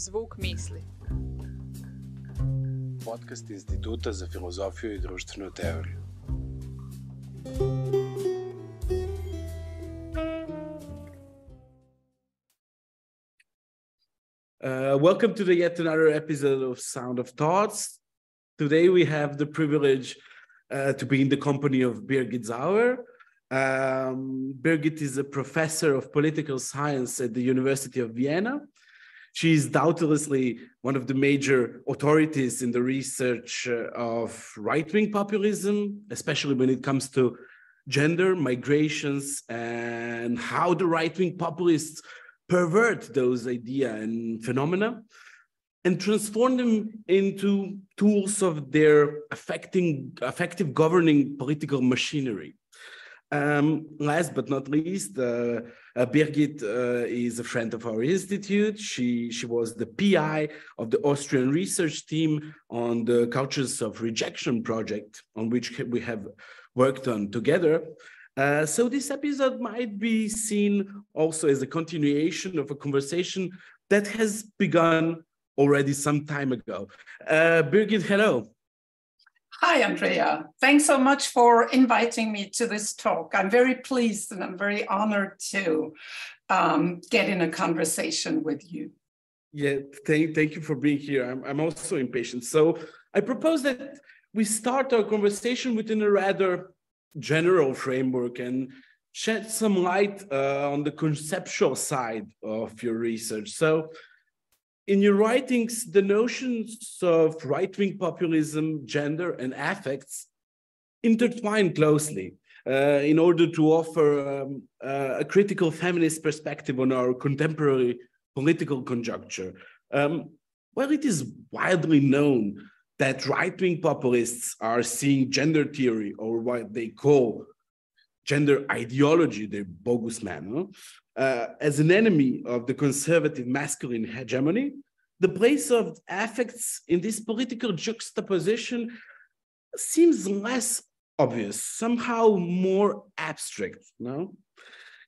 Zvuk misli. Podcast Instituta za filozofiju i društvenu teoriju. Uh, welcome to the yet another episode of Sound of Thoughts. Today we have the privilege uh, to be in the company of Birgit Sauer. Um, Birgit is a professor of political science at the University of Vienna. She is doubtlessly one of the major authorities in the research uh, of right wing populism, especially when it comes to gender, migrations, and how the right wing populists pervert those ideas and phenomena and transform them into tools of their affecting, affective governing political machinery. Um, last but not least, uh, uh, Birgit uh, is a friend of our institute. She, she was the PI of the Austrian research team on the Cultures of Rejection project, on which we have worked on together. Uh, so this episode might be seen also as a continuation of a conversation that has begun already some time ago. Uh, Birgit, hello. Hi, Andrea. Thanks so much for inviting me to this talk. I'm very pleased and I'm very honored to um, get in a conversation with you. Yeah, thank, thank you for being here. I'm, I'm also impatient. So I propose that we start our conversation within a rather general framework and shed some light uh, on the conceptual side of your research. So in your writings, the notions of right-wing populism, gender, and affects intertwine closely uh, in order to offer um, uh, a critical feminist perspective on our contemporary political conjuncture. Um, well, it is widely known that right-wing populists are seeing gender theory or what they call gender ideology, the bogus man, uh, as an enemy of the conservative masculine hegemony, the place of affects in this political juxtaposition seems less obvious, somehow more abstract, no?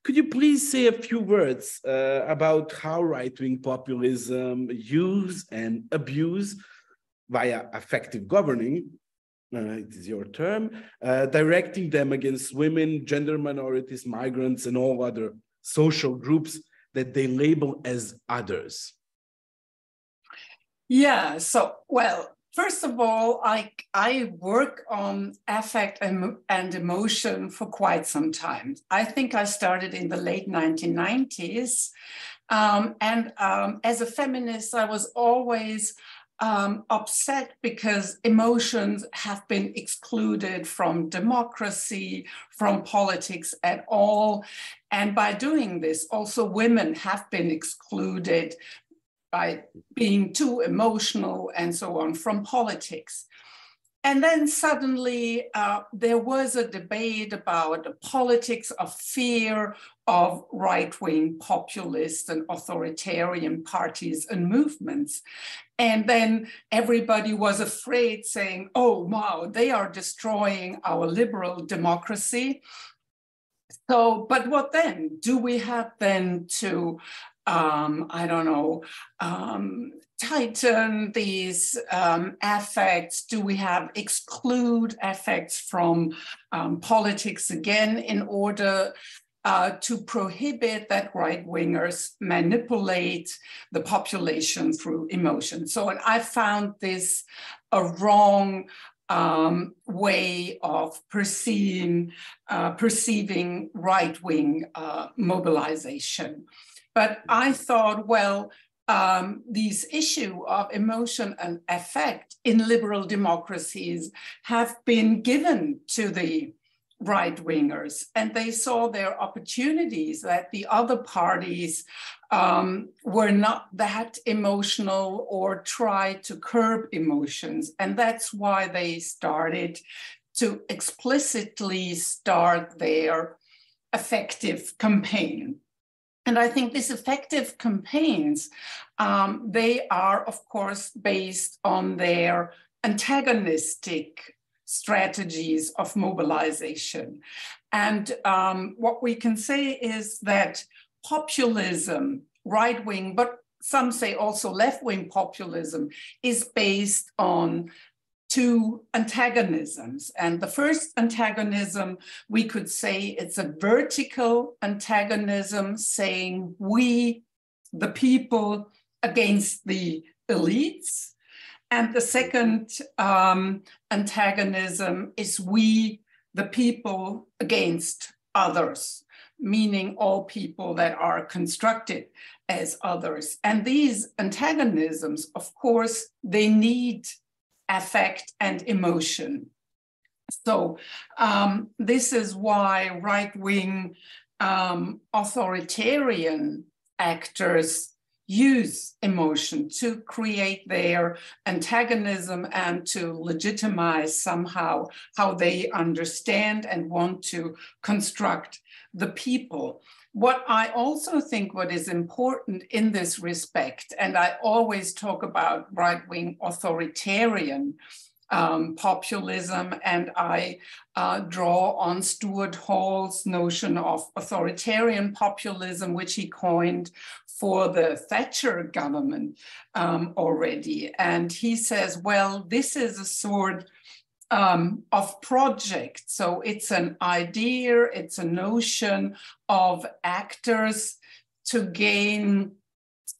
Could you please say a few words uh, about how right-wing populism use and abuse via affective governing uh, it is your term, uh, directing them against women, gender minorities, migrants, and all other social groups that they label as others? Yeah, so, well, first of all, I, I work on affect and, and emotion for quite some time. I think I started in the late 1990s. Um, and um, as a feminist, I was always um, upset because emotions have been excluded from democracy, from politics at all. And by doing this, also women have been excluded by being too emotional and so on from politics. And then suddenly uh, there was a debate about the politics of fear of right wing populist and authoritarian parties and movements. And then everybody was afraid, saying, oh, wow, they are destroying our liberal democracy. So, but what then? Do we have then to, um, I don't know, um, tighten these um, affects? Do we have exclude affects from um, politics again in order uh, to prohibit that right wingers manipulate the population through emotion. So and I found this a wrong um, way of perceiving, uh, perceiving right wing uh, mobilization. But I thought, well, um, these issue of emotion and affect in liberal democracies have been given to the right wingers. And they saw their opportunities that the other parties um, were not that emotional or tried to curb emotions. And that's why they started to explicitly start their affective campaign. And I think these affective campaigns, um, they are, of course, based on their antagonistic strategies of mobilization. And um, what we can say is that populism, right wing, but some say also left wing populism, is based on two antagonisms. And the first antagonism, we could say it's a vertical antagonism, saying we, the people, against the elites. And the second um, antagonism is we, the people, against others, meaning all people that are constructed as others. And these antagonisms, of course, they need affect and emotion. So um, this is why right-wing um, authoritarian actors use emotion to create their antagonism and to legitimize somehow how they understand and want to construct the people. What I also think what is important in this respect, and I always talk about right-wing authoritarian um, populism, and I uh, draw on Stuart Hall's notion of authoritarian populism, which he coined for the Thatcher government um, already. And he says, well, this is a sort um, of project. So it's an idea, it's a notion of actors to gain,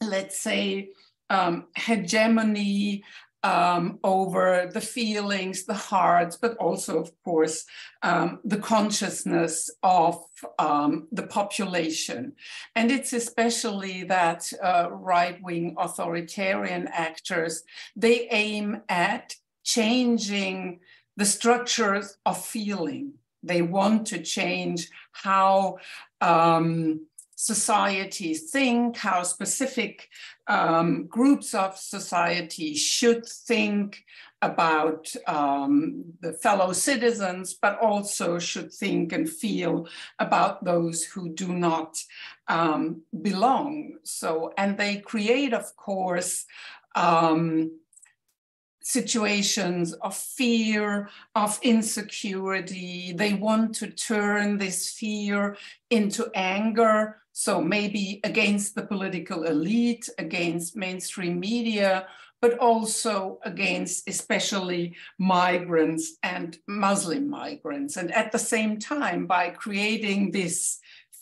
let's say, um, hegemony um, over the feelings, the hearts, but also, of course, um, the consciousness of um, the population. And it's especially that uh, right-wing authoritarian actors, they aim at changing the structures of feeling. They want to change how um, societies think, how specific um, groups of society should think about um, the fellow citizens, but also should think and feel about those who do not um, belong. So, and they create, of course, um, situations of fear, of insecurity. They want to turn this fear into anger. So maybe against the political elite, against mainstream media, but also against especially migrants and Muslim migrants. And at the same time, by creating this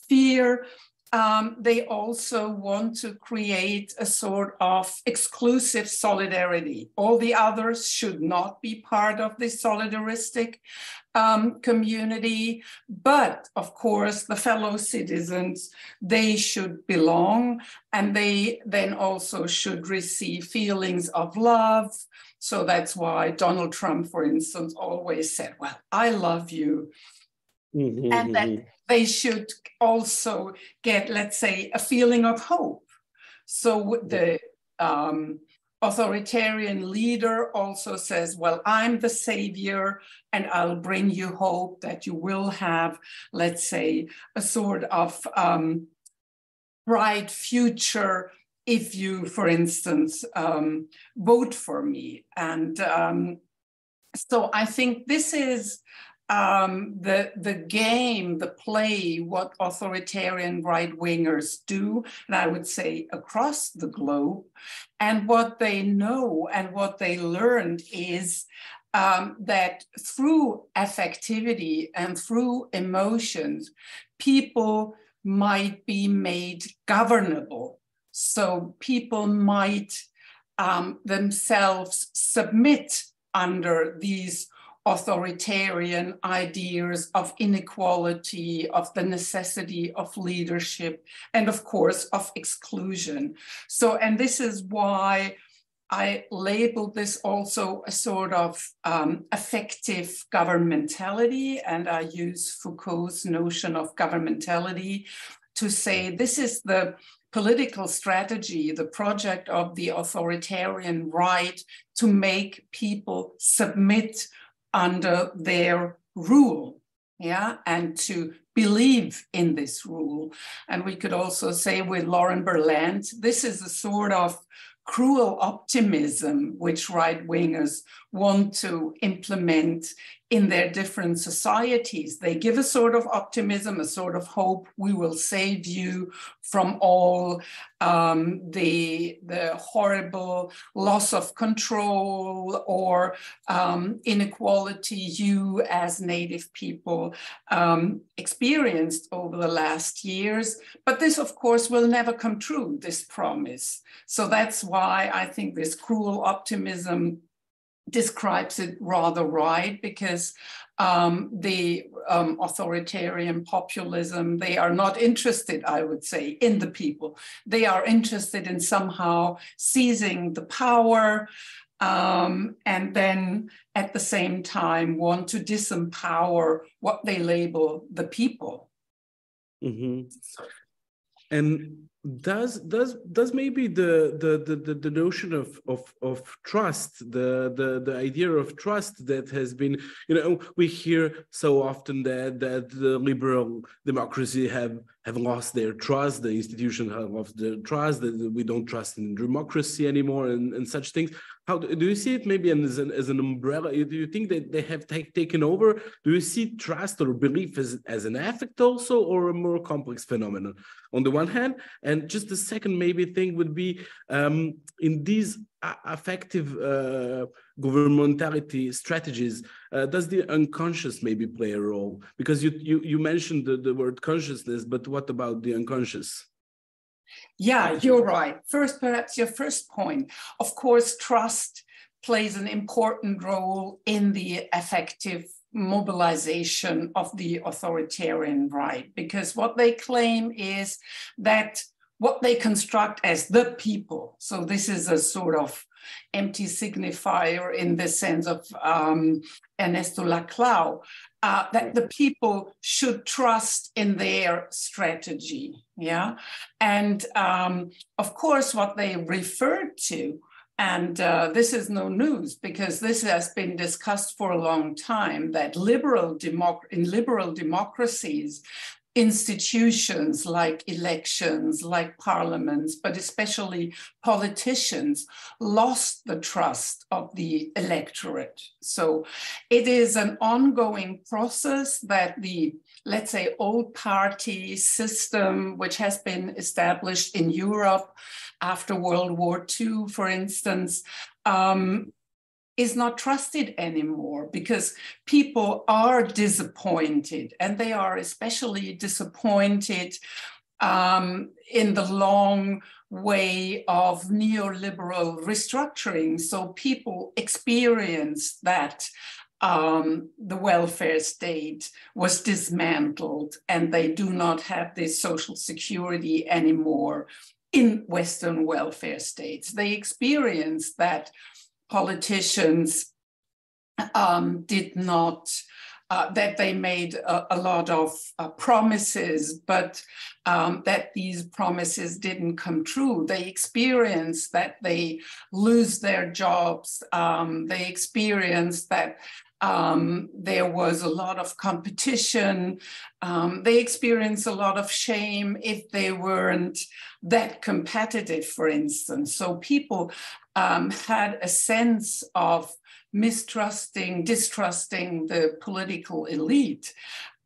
fear, um, they also want to create a sort of exclusive solidarity. All the others should not be part of this solidaristic um, community. But of course, the fellow citizens, they should belong and they then also should receive feelings of love. So that's why Donald Trump, for instance, always said, Well, I love you. Mm-hmm, and that mm-hmm. they should also get, let's say, a feeling of hope. So the um, authoritarian leader also says, Well, I'm the savior, and I'll bring you hope that you will have, let's say, a sort of um, bright future if you, for instance, um, vote for me. And um, so I think this is um, the the game, the play, what authoritarian right wingers do, and I would say across the globe, and what they know and what they learned is um, that through affectivity and through emotions, people might be made governable. So people might um, themselves submit under these authoritarian ideas of inequality, of the necessity of leadership, and of course of exclusion. So, and this is why I labeled this also a sort of um, affective governmentality, and I use Foucault's notion of governmentality to say this is the political strategy, the project of the authoritarian right to make people submit under their rule yeah and to believe in this rule. And we could also say with lauren berlant this is a sort of cruel optimism which right wingers want to implement in their different societies. They give a sort of optimism, a sort of hope. We will save you from all um, the, the horrible loss of control or um, inequality you as Native people um, experienced over the last years. But this, of course, will never come true, this promise. So that's why I think this cruel optimism describes it rather right because um, the um, authoritarian populism, they are not interested, I would say, in the people. They are interested in somehow seizing the power um, and then at the same time want to disempower what they label the people. Mm-hmm. And does does does maybe the the the, the notion of, of of trust the, the the idea of trust that has been you know we hear so often that that the liberal democracy have have lost their trust the institution have lost their trust that we don't trust in democracy anymore and, and such things how do, do you see it maybe as an, as an umbrella do you think that they have taken over do you see trust or belief as, as an affect also or a more complex phenomenon on the one hand and just the second maybe thing would be um, in these affective uh, governmentality strategies, uh, does the unconscious maybe play a role? Because you you, you mentioned the, the word consciousness, but what about the unconscious? Yeah, you're right. First, perhaps your first point. Of course, trust plays an important role in the affective mobilization of the authoritarian right, because what they claim is that what they construct as the people, so this is a sort of empty signifier in the sense of um, Ernesto Laclau, uh, that the people should trust in their strategy. Yeah. And um, of course, what they referred to and uh, this is no news because this has been discussed for a long time that liberal democ- in liberal democracies, institutions like elections, like parliaments, but especially politicians, lost the trust of the electorate. So it is an ongoing process that the, let's say, old party system, which has been established in Europe, after World War II, for instance, um, is not trusted anymore because people are disappointed and they are especially disappointed um, in the long way of neoliberal restructuring. So people experience that um, the welfare state was dismantled and they do not have this social security anymore in Western welfare states. They experience that politicians um, did not, uh, that they made a, a lot of uh, promises, but um, that these promises didn't come true. They experienced that they lose their jobs. Um, they experienced that um, there was a lot of competition. Um, they experienced a lot of shame if they weren't that competitive, for instance. So people um, had a sense of mistrusting, distrusting the political elite.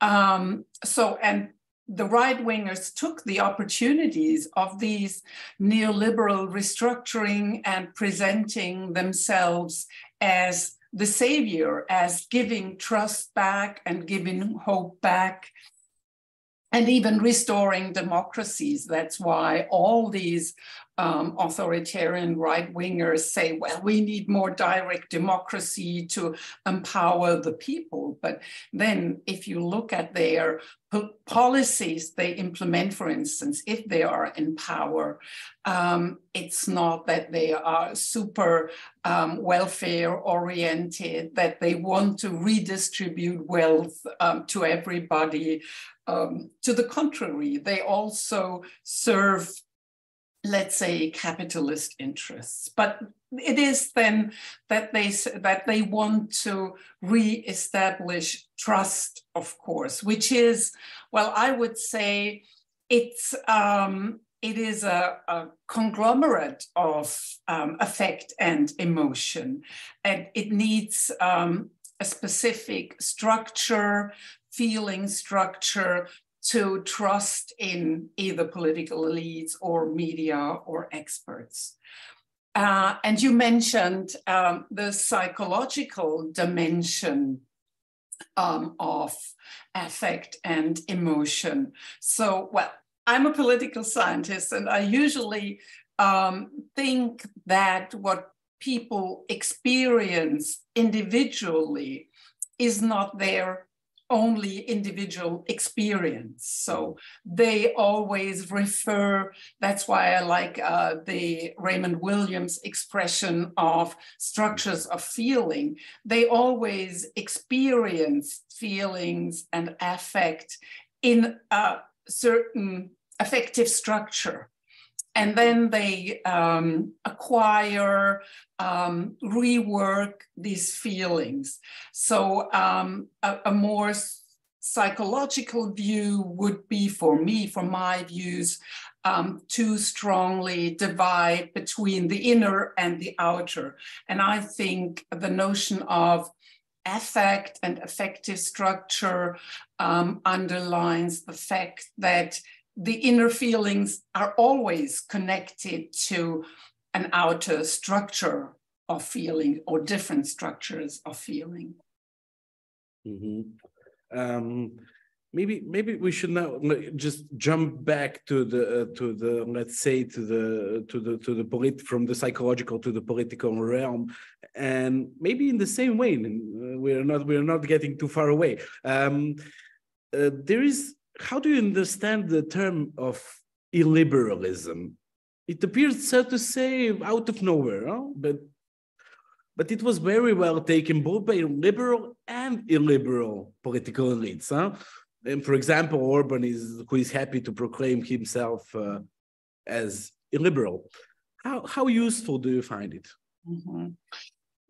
Um, so, and the right wingers took the opportunities of these neoliberal restructuring and presenting themselves as the savior as giving trust back and giving hope back and even restoring democracies. That's why all these um, authoritarian right wingers say, well, we need more direct democracy to empower the people. But then, if you look at their policies they implement, for instance, if they are in power, um, it's not that they are super um, welfare oriented, that they want to redistribute wealth um, to everybody. Um, to the contrary, they also serve let's say capitalist interests. But it is then that they that they want to re-establish trust of course which is well i would say it's um, it is a, a conglomerate of um, affect and emotion. And it needs um, a specific structure, feeling structure to trust in either political elites or media or experts. Uh, and you mentioned um, the psychological dimension um, of affect and emotion. So, well, I'm a political scientist, and I usually um, think that what people experience individually is not their only individual experience. So they always refer, that's why I like uh, the Raymond Williams expression of structures of feeling. They always experience feelings and affect in a certain affective structure and then they um, acquire, um, rework these feelings. So um, a, a, more psychological view would be for me, for my views, um, to strongly divide between the inner and the outer. And I think the notion of affect and affective structure um, underlines the fact that the inner feelings are always connected to an outer structure of feeling or different structures of feeling. Mm-hmm. Um, maybe maybe we should now just jump back to the uh, to the let's say to the to the to the polit from the psychological to the political realm and maybe in the same way uh, we're not we're not getting too far away um, uh, there is how do you understand the term of illiberalism? It appears, so to say, out of nowhere, huh? but but it was very well taken both by liberal and illiberal political elites. Huh? And for example, Orban is who is happy to proclaim himself uh, as illiberal. How how useful do you find it? Mm -hmm.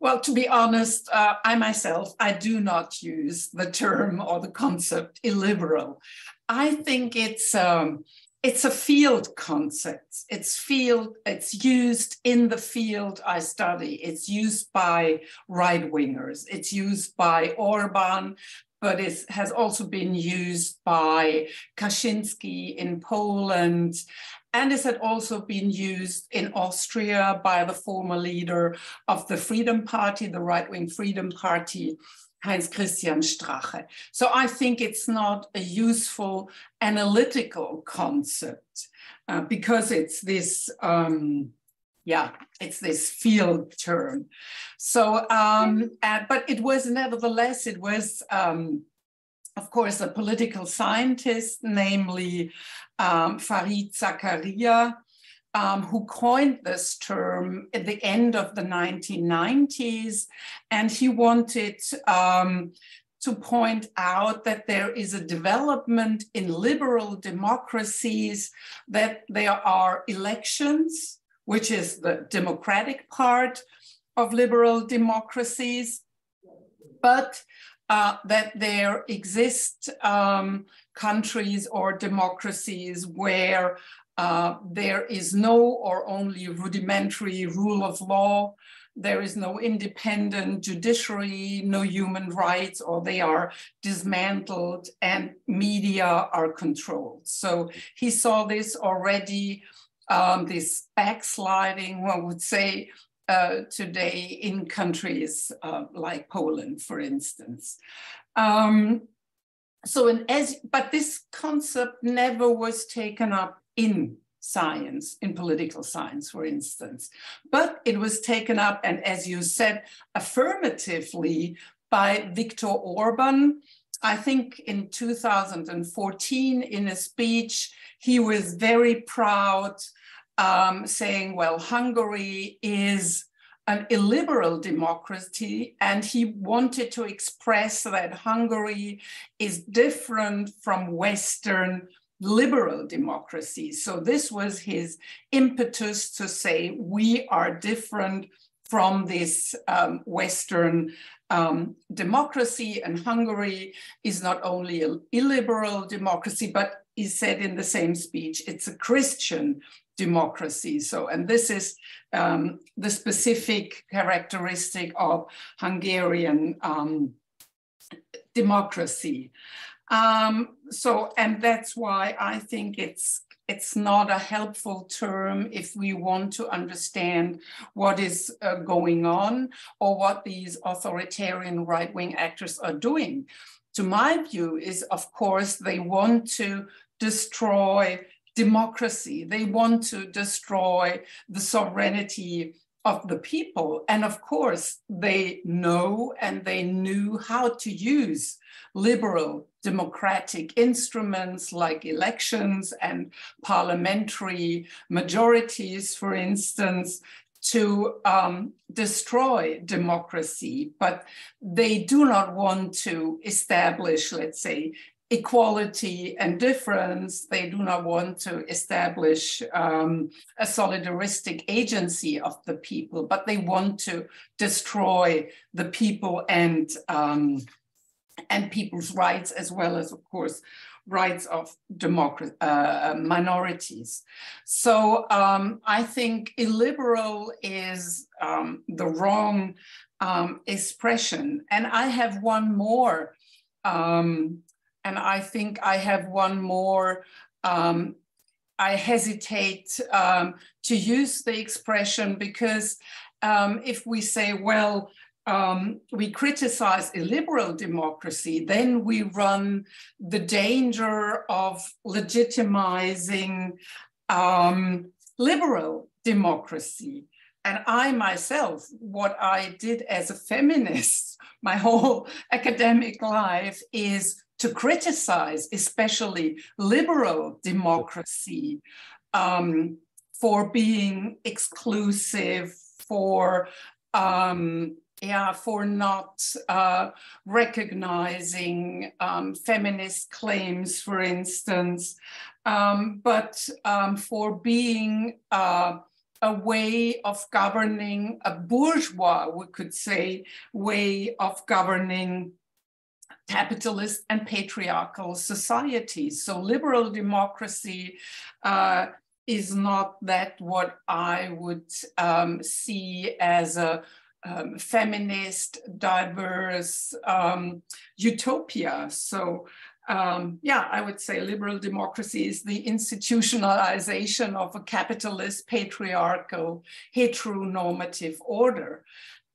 Well, to be honest, uh, I myself, I do not use the term or the concept illiberal. I think it's um, it's a field concept. It's field. It's used in the field I study. It's used by right wingers. It's used by Orban, but it has also been used by Kaczynski in Poland. And it had also been used in Austria by the former leader of the Freedom Party, the right wing Freedom Party, Heinz Christian Strache. So I think it's not a useful analytical concept uh, because it's this, um, yeah, it's this field term. So, um, uh, but it was nevertheless, it was, um, of course, a political scientist, namely um, Fareed Zakaria, um, who coined this term at the end of the 1990s. And he wanted um, to point out that there is a development in liberal democracies, that there are elections, which is the democratic part of liberal democracies, but uh, that there exist um, countries or democracies where uh, there is no or only rudimentary rule of law. There is no independent judiciary, no human rights, or they are dismantled and media are controlled. So he saw this already, um, this backsliding, one would say, uh, today in countries uh, like Poland, for instance. Um, so, in, as, but this concept never was taken up in science, in political science, for instance. But it was taken up, and as you said, affirmatively by Viktor Orban. I think in 2014, in a speech, he was very proud, um, saying, well, Hungary is an illiberal democracy, and he wanted to express that Hungary is different from Western liberal democracy. So this was his impetus to say, we are different from this um, Western um, democracy, and Hungary is not only an illiberal democracy, but he said in the same speech, it's a Christian democracy. So, and this is um, the specific characteristic of Hungarian um, democracy. Um, so, and that's why I think it's it's not a helpful term if we want to understand what is uh, going on or what these authoritarian right-wing actors are doing. To my view is, of course, they want to destroy democracy. They want to destroy the sovereignty of the people. And of course, they know and they knew how to use liberal democratic instruments like elections and parliamentary majorities, for instance, to um, destroy democracy, but they do not want to establish, let's say, equality and difference. They do not want to establish um, a solidaristic agency of the people, but they want to destroy the people and um, and people's rights, as well as, of course, rights of democracy, uh, minorities. So um, I think illiberal is um, the wrong um, expression. And I have one more um, and I think I have one more. Um, I hesitate um, to use the expression because if we say, well, um, we criticize illiberal democracy, then we run the danger of legitimizing um, liberal democracy. And I myself, what I did as a feminist my whole academic life is to criticize, especially liberal democracy, um, for being exclusive, for um, yeah, for not uh, recognizing um, feminist claims, for instance, um, but um, for being uh, a way of governing, a bourgeois, we could say, way of governing capitalist and patriarchal societies. So liberal democracy uh, is not that what I would um, see as a um, feminist, diverse um, utopia. So um, yeah, I would say liberal democracy is the institutionalization of a capitalist, patriarchal, heteronormative order.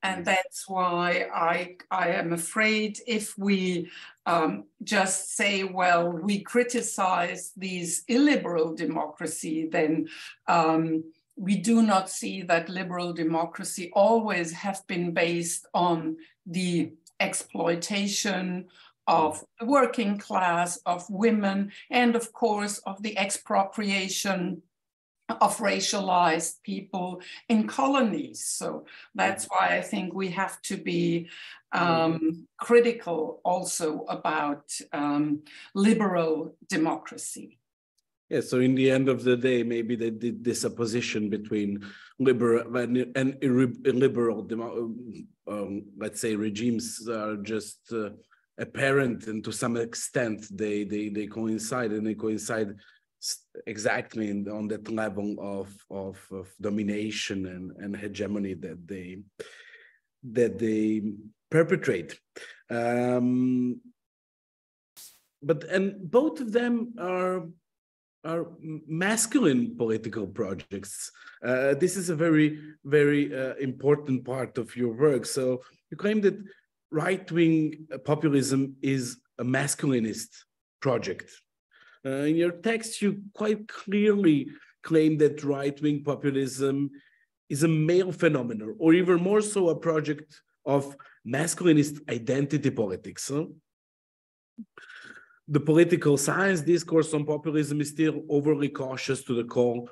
And that's why I, I am afraid if we um, just say, well, we criticize these illiberal democracy, then um, we do not see that liberal democracy always have been based on the exploitation of the working class, of women, and of course of the expropriation of racialized people in colonies. So that's why I think we have to be um, critical also about um, liberal democracy. Yeah, so in the end of the day, maybe they did this opposition between liberal and, and illiberal, um, let's say, regimes are just uh, apparent, and to some extent, they they they coincide, and they coincide exactly in, on that level of, of, of domination and, and hegemony that they that they perpetrate. Um, but and both of them are are masculine political projects. Uh, this is a very very uh, important part of your work. So you claim that right wing populism is a masculinist project. Uh, in your text, you quite clearly claim that right wing populism is a male phenomenon, or even more so, a project of masculinist identity politics. Huh? The political science discourse on populism is still overly cautious to the call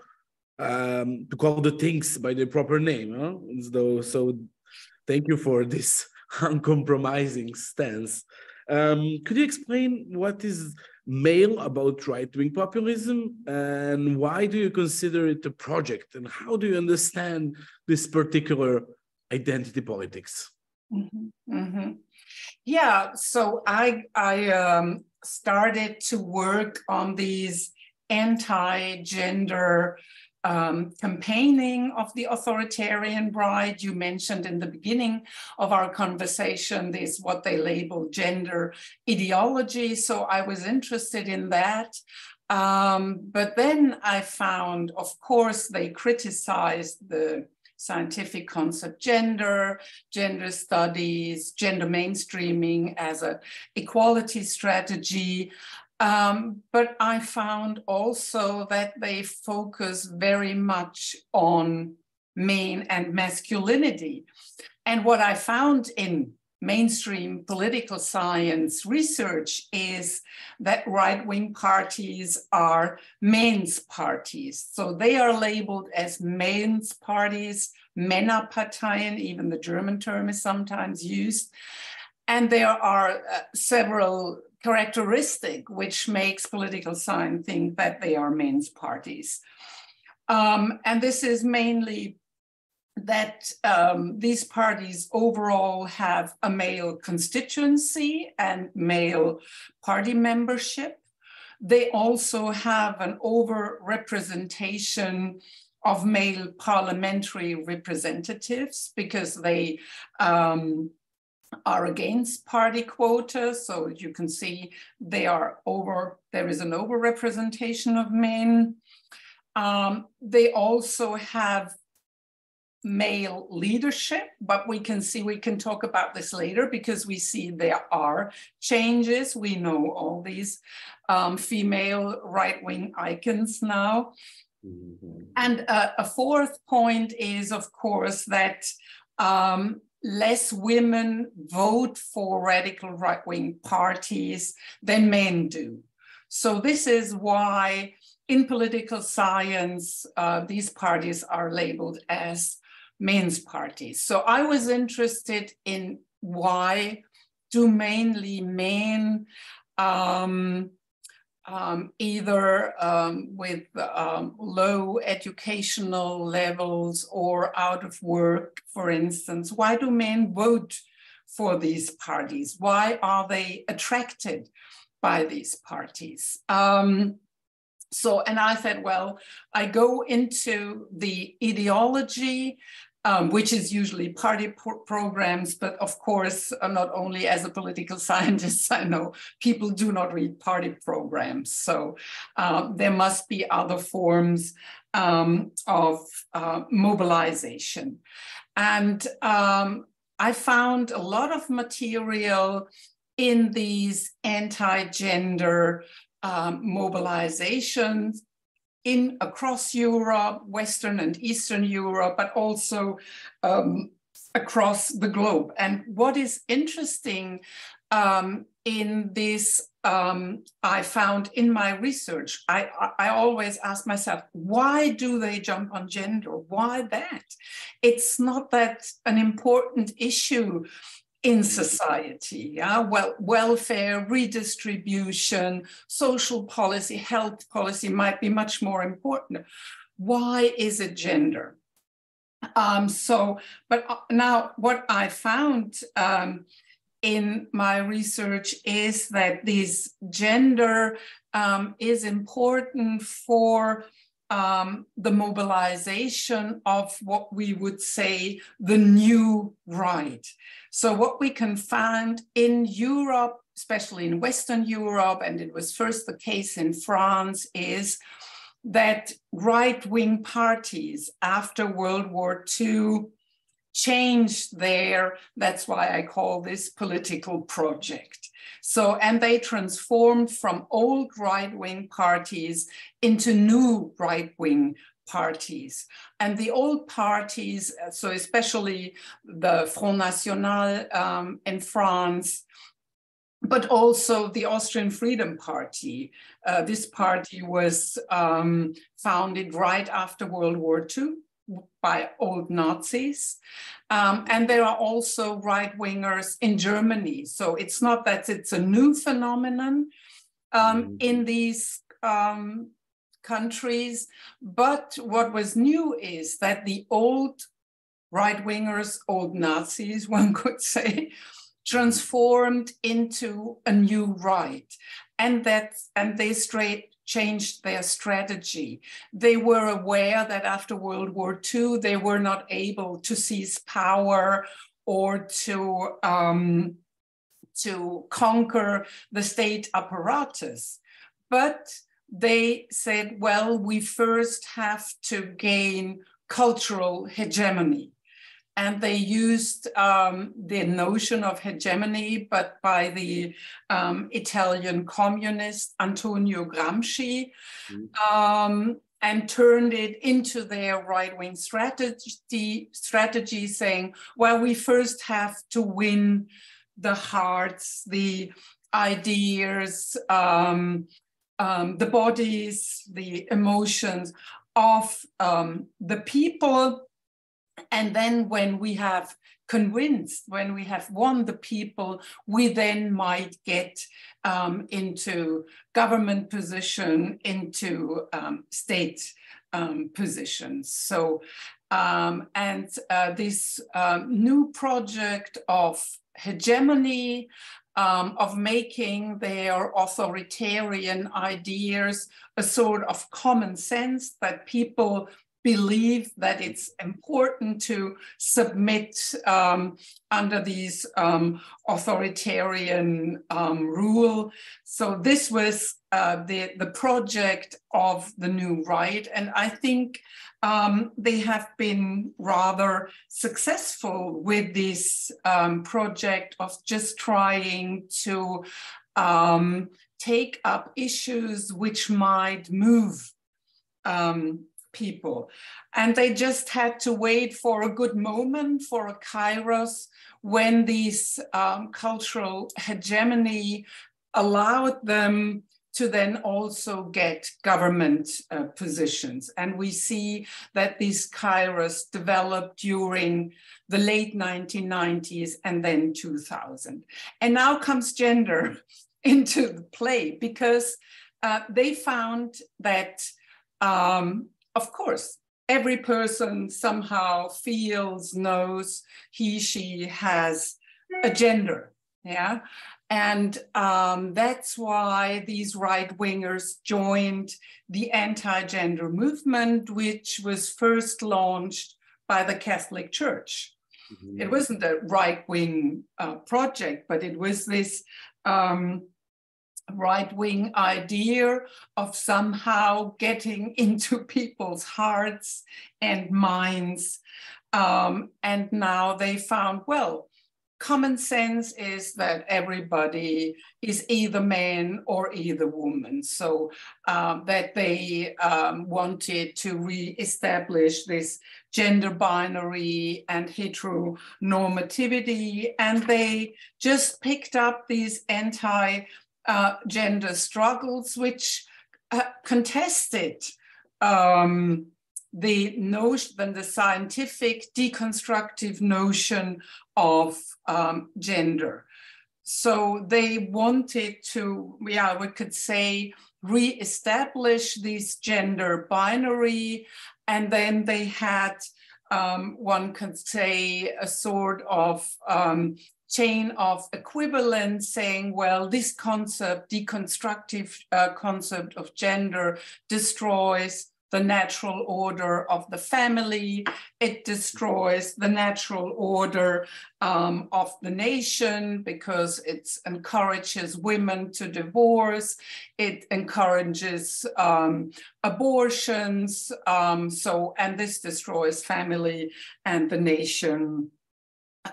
um, to call the things by their proper name. Huh? So, so, thank you for this uncompromising stance. Um, could you explain what is male about right-wing populism and why do you consider it a project and how do you understand this particular identity politics mm -hmm, mm -hmm. yeah so i i um, started to work on these anti-gender um, campaigning of the authoritarian right. You mentioned in the beginning of our conversation this what they label gender ideology. So I was interested in that. Um, but then I found, of course, they criticized the scientific concept gender, gender studies, gender mainstreaming as a equality strategy. Um, but I found also that they focus very much on men and masculinity. And what I found in mainstream political science research is that right wing parties are men's parties. So they are labeled as men's parties, Männerparteien, even the German term is sometimes used. And there are uh, several characteristic which makes political science think that they are men's parties. Um, and this is mainly that um, these parties overall have a male constituency and male party membership. They also have an overrepresentation of male parliamentary representatives because they um, are against party quotas. So you can see they are over, there is an overrepresentation of men. Um, they also have male leadership, but we can see, we can talk about this later because we see there are changes. We know all these um, female right-wing icons now. Mm-hmm. And uh, a fourth point is, of course, that um, less women vote for radical right wing parties than men do. So, this is why in political science, uh, these parties are labeled as men's parties. So, I was interested in why do mainly men um, um, either um, with um, low educational levels or out of work, for instance? Why do men vote for these parties? Why are they attracted by these parties? Um, so, and I said, well, I go into the ideology um, which is usually party pro programs. But of course, uh, not only as a political scientist, I know people do not read party programs. So uh, there must be other forms um, of uh, mobilization. And um, I found a lot of material in these anti gender um, mobilizations in across Europe, Western and Eastern Europe, but also um, across the globe. And what is interesting um, in this, um, I found in my research, I, I always ask myself, why do they jump on gender? Why that? It's not that an important issue in society. Yeah? Well, welfare, redistribution, social policy, health policy might be much more important. Why is it gender? Um, so, but uh, now what I found um, in my research is that this gender um, is important for um, the mobilization of what we would say the new right. So, what we can find in Europe, especially in Western Europe, and it was first the case in France, is that right wing parties after World War II changed their, that's why I call this political project. So, and they transformed from old right wing parties into new right wing parties. And the old parties, so especially the Front National um, in France, but also the Austrian Freedom Party. Uh, this party was um, founded right after World War II by old Nazis. Um, and there are also right wingers in Germany. So it's not that it's a new phenomenon um, mm. in these um, countries. But what was new is that the old right wingers, old Nazis, one could say, transformed into a new right. And that and they straight changed their strategy. They were aware that after World War II, they were not able to seize power or to, um, to conquer the state apparatus. But they said, well, we first have to gain cultural hegemony. And they used um, the notion of hegemony, but by the um, Italian communist Antonio Gramsci, mm. um, and turned it into their right-wing strategy, strategy, saying, well, we first have to win the hearts, the ideas, um, um, the bodies, the emotions of um, the people. And then when we have convinced, when we have won the people, we then might get um, into government position, into um, state um, positions. So, um, and uh, this um, new project of hegemony, um, of making their authoritarian ideas a sort of common sense that people believe that it's important to submit um, under these um, authoritarian um, rule. So this was uh, the, the project of the new right. And I think um, they have been rather successful with this um, project of just trying to um, take up issues which might move um, people. And they just had to wait for a good moment, for a kairos, when this um, cultural hegemony allowed them to then also get government uh, positions. And we see that these kairos developed during the late 1990s and then 2000. And now comes gender into the play because uh, they found that, um, of course, every person somehow feels, knows he, she has a gender. Yeah. And um, that's why these right wingers joined the anti gender movement, which was first launched by the Catholic Church. Mm-hmm. It wasn't a right wing uh, project, but it was this um, right wing idea of somehow getting into people's hearts and minds. Um, and now they found, well, common sense is that everybody is either man or either woman. So um, that they um, wanted to re-establish this gender binary and heteronormativity. And they just picked up these anti-gender uh, struggles, which uh, contested um, the notion, the scientific deconstructive notion of um, gender. So they wanted to, yeah, we could say, re-establish this gender binary, and then they had, um, one could say, a sort of um, chain of equivalence saying, well, this concept, deconstructive uh, concept of gender destroys the natural order of the family. It destroys the natural order um, of the nation because it encourages women to divorce. It encourages um, abortions. Um, so, and this destroys family and the nation.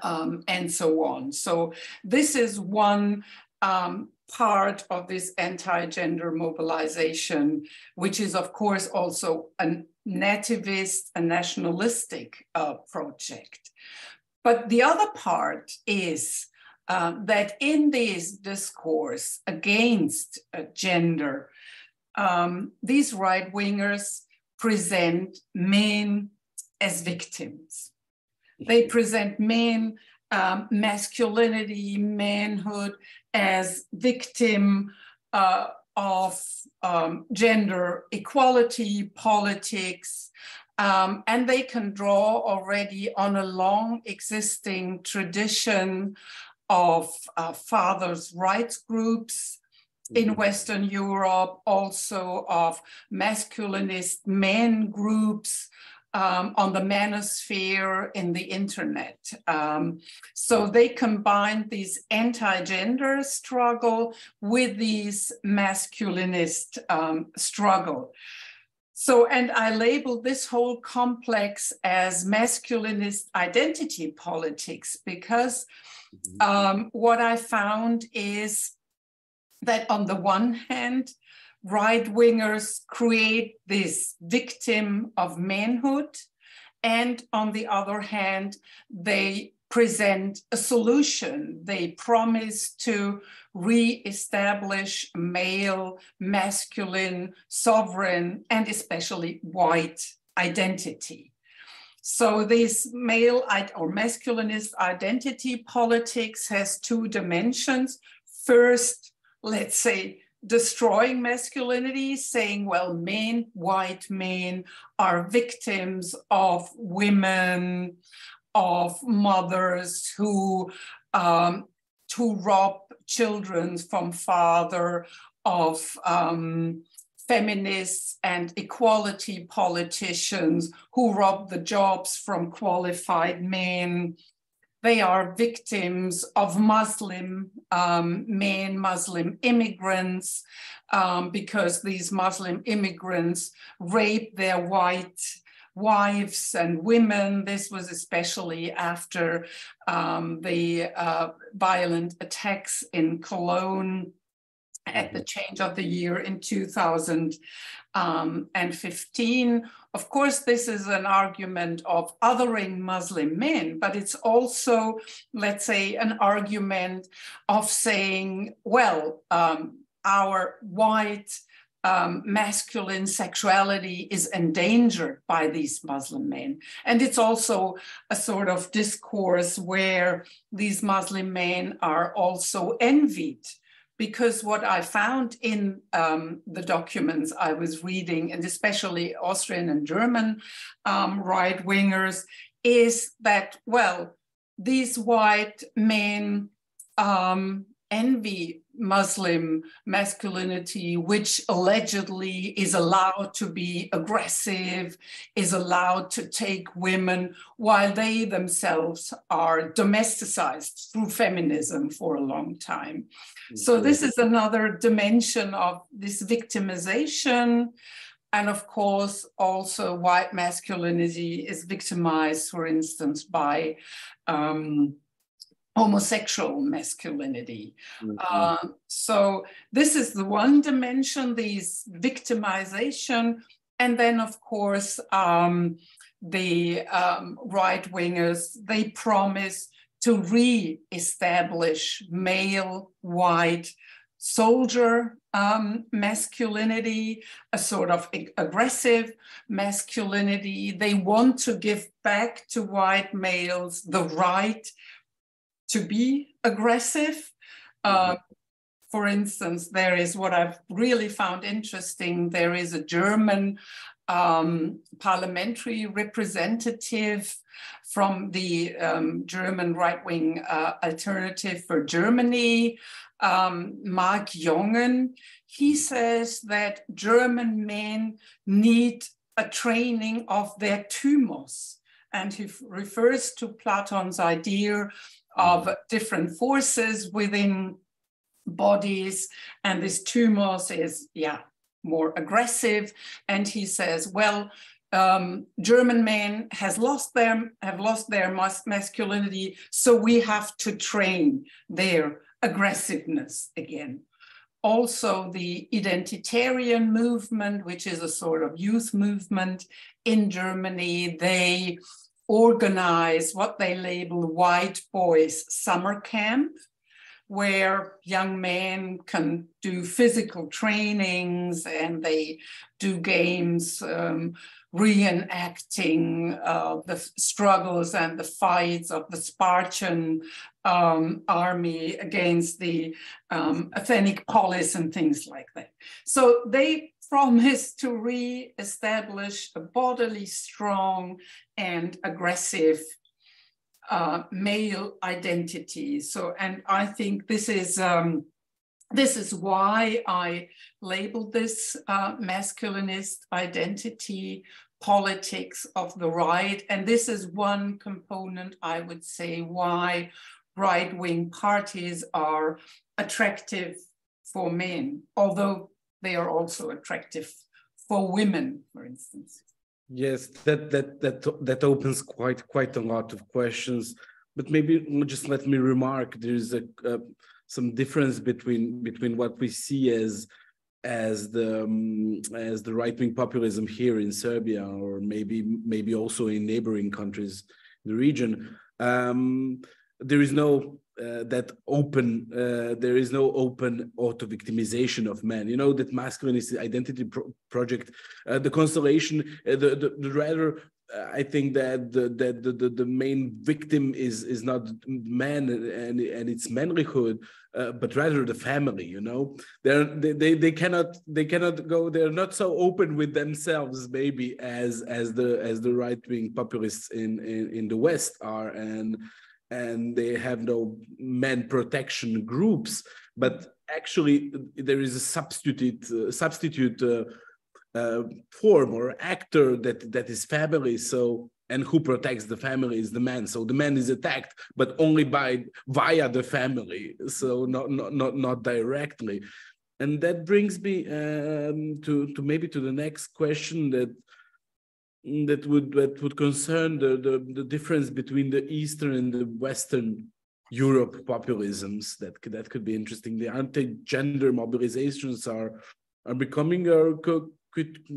Um, and so on. So this is one um, part of this anti-gender mobilization, which is of course also a nativist, a nationalistic uh, project. But the other part is uh, that in this discourse against uh, gender, um, these right-wingers present men as victims. They present men um, masculinity, manhood as victim uh, of um, gender equality, politics, um, and they can draw already on a long existing tradition of uh, fathers' rights groups in mm-hmm. Western Europe, also of masculinist men groups um, on the manosphere in the internet. Um, so they combined these anti-gender struggle with these masculinist um, struggle. So, and I labeled this whole complex as masculinist identity politics because mm-hmm. um, what I found is that on the one hand, right wingers create this victim of manhood. And on the other hand, they present a solution. They promise to re-establish male, masculine, sovereign, and especially white identity. So this male or masculinist identity politics has two dimensions. First, let's say, destroying masculinity, saying, well, men, white men are victims of women, of mothers who um, to rob children from father, of um, feminists and equality politicians who rob the jobs from qualified men they are victims of Muslim um, men, Muslim immigrants, um, because these Muslim immigrants rape their white wives and women. This was especially after um, the uh, violent attacks in Cologne at the change of the year in 2015. Of course, this is an argument of othering Muslim men, but it's also, let's say, an argument of saying, well, um, our white um, masculine sexuality is endangered by these Muslim men. And it's also a sort of discourse where these Muslim men are also envied because what I found in um, the documents I was reading, and especially Austrian and German um, right wingers, is that, well, these white men um, envy Muslim masculinity, which allegedly is allowed to be aggressive, is allowed to take women, while they themselves are domesticized through feminism for a long time. So, this is another dimension of this victimization. And of course, also white masculinity is victimized, for instance, by um, homosexual masculinity. Mm-hmm. Uh, so this is the one dimension, these victimization. And then, of course, um, the um, right wingers, they promise to re-establish male white soldier um, masculinity, a sort of aggressive masculinity. They want to give back to white males the right to be aggressive. Uh, for instance, there is what I've really found interesting. There is a German um, parliamentary representative from the um, German right wing uh, alternative for Germany, um, Marc Jongen. He says that German men need a training of their thymos. And he refers to Platon's idea of different forces within bodies. And this thymos is, yeah, more aggressive. And he says, well, um, German men has lost them, have lost their mas masculinity, so we have to train their aggressiveness again. Also, the identitarian movement, which is a sort of youth movement in Germany, they organize what they label white boys summer camp, where young men can do physical trainings and they do games um, reenacting uh, the struggles and the fights of the Spartan um, army against the um, Athenic polis and things like that. So they promise to re-establish a bodily strong and aggressive uh, male identity. So, and I think this is um, this is why I labeled this uh, masculinist identity politics of the right. And this is one component, I would say, why right wing parties are attractive for men, although they are also attractive for women, for instance. Yes, that that that that opens quite quite a lot of questions. But maybe just let me remark: there is a, a some difference between between what we see as as the um, as the right wing populism here in Serbia, or maybe maybe also in neighboring countries in the region. Um, there is no uh, that open uh, there is no open auto victimization of men you know that masculinist identity pro project uh, the constellation uh, the, the, the rather I think that the, that the, the, the, main victim is is not man and and its manlyhood, uh, but rather the family. You know, they're, they they they cannot they cannot go. They're not so open with themselves, maybe as as the as the right wing populists in, in in the West are, and and they have no men protection groups. But actually, there is a substitute uh, substitute. Uh, uh, form or actor that that is family so and who protects the family is the man so the man is attacked but only by via the family so not not not, not directly and that brings me um, to to maybe to the next question that that would that would concern the, the the difference between the eastern and the western Europe populisms that could, that could be interesting. The anti-gender mobilizations are are becoming a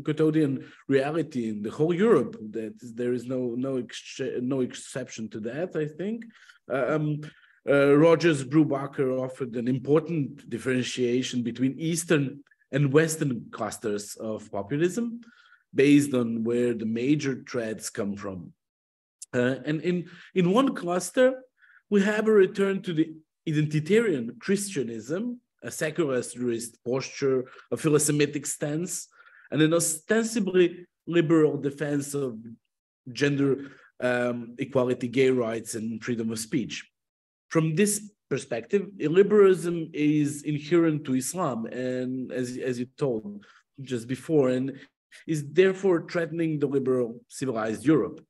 quotidian reality in the whole Europe. That there is no no no exception to that. I think. Um, uh, Rogers Brubaker offered an important differentiation between Eastern and Western clusters of populism, based on where the major threats come from. Uh, and in in one cluster, we have a return to the identitarian Christianism, a secularist posture, a philosemitic stance, and an ostensibly liberal defense of gender um, equality, gay rights, and freedom of speech. From this perspective, illiberalism is inherent to Islam, and as, as you told just before, and is therefore threatening the liberal civilized Europe.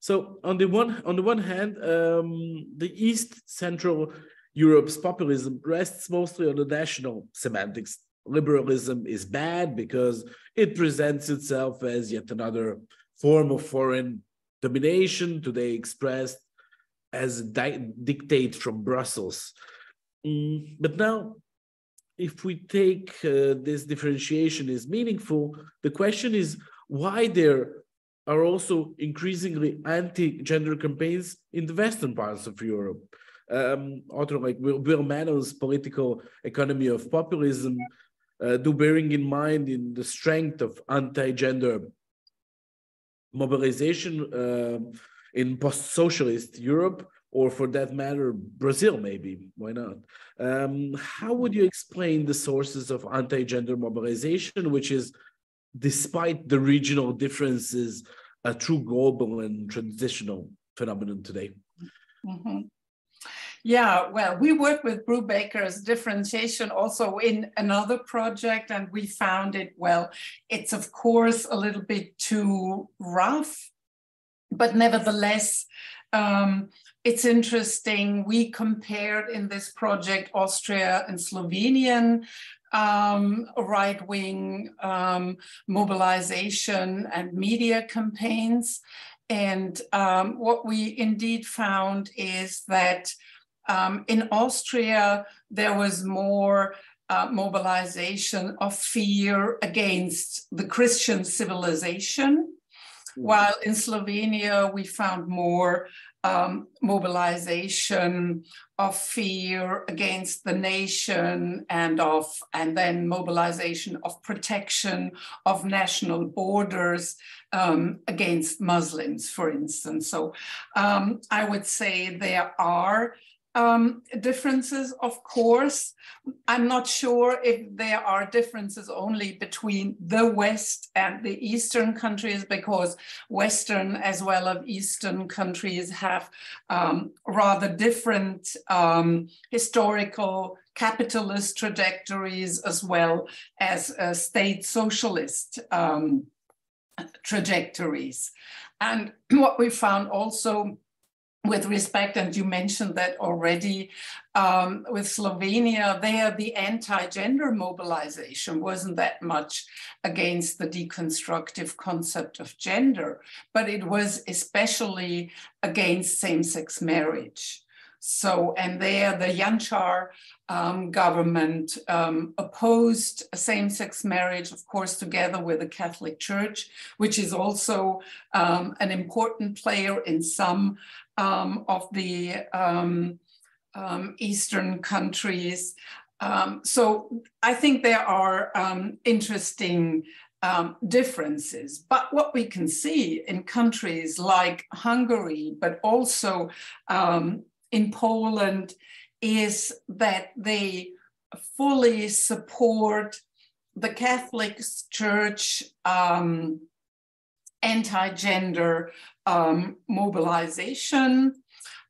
So on the one on the one hand, um, the East Central Europe's populism rests mostly on the national semantics liberalism is bad because it presents itself as yet another form of foreign domination, today expressed as di- dictate from Brussels. Mm, but now, if we take uh, this differentiation is meaningful, the question is why there are also increasingly anti-gender campaigns in the western parts of Europe. Um, author like Will, Will Mannon's political economy of populism uh, do bearing in mind in the strength of anti-gender mobilization uh, in post-socialist Europe, or for that matter, Brazil, maybe, why not? Um, how would you explain the sources of anti-gender mobilization, which is, despite the regional differences, a true global and transitional phenomenon today? Mm -hmm. Yeah, well, we work with Brubaker's differentiation also in another project, and we found it, well, it's of course a little bit too rough, but nevertheless, um, it's interesting. We compared in this project Austria and Slovenian um, right wing um, mobilization and media campaigns. And um, what we indeed found is that um, in Austria, there was more uh, mobilization of fear against the Christian civilization, mm. while in Slovenia, we found more um, mobilization of fear against the nation and of and then mobilization of protection of national borders um, against Muslims, for instance. So um, I would say there are um, differences, of course. I'm not sure if there are differences only between the West and the Eastern countries, because Western as well as Eastern countries have um, rather different um, historical capitalist trajectories as well as uh, state socialist um, trajectories. And what we found also with respect, and you mentioned that already, um, with Slovenia, there the anti-gender mobilization wasn't that much against the deconstructive concept of gender, but it was especially against same-sex marriage. So, and there the Janša um, government um, opposed same sex marriage, of course, together with the Catholic Church, which is also um, an important player in some um, of the um, um, Eastern countries. so I think there are interesting um, differences. But what we can see in countries like Hungary, but also um, in Poland is that they fully support the Catholic Church um, anti gender um, mobilization,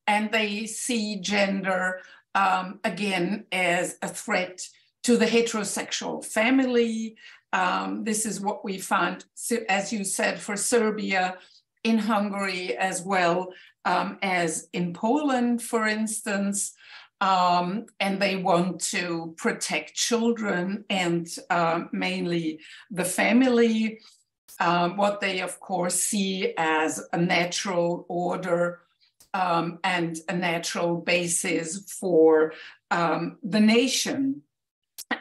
and they see gender um, again as a threat to the heterosexual family. Um, this is what we found, as you said, for Serbia, in Hungary as well um, as in Poland, for instance. Um, and they want to protect children and uh, mainly the family. Um, what they, of course, see as a natural order um, and a natural basis for um, the nation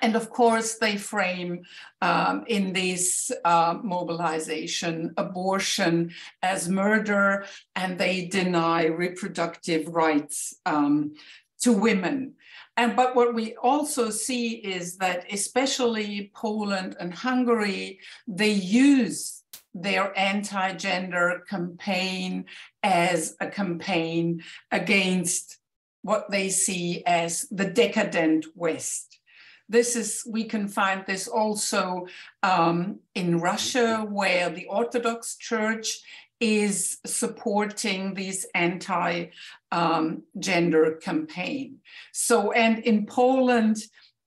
and of course, they frame um, in this uh, mobilization abortion as murder, and they deny reproductive rights um, to women. And but what we also see is that, especially Poland and Hungary, they use their anti-gender campaign as a campaign against what they see as the decadent West. This is, we can find this also um, in Russia, where the Orthodox Church is supporting this anti um, gender campaign. So, and in Poland,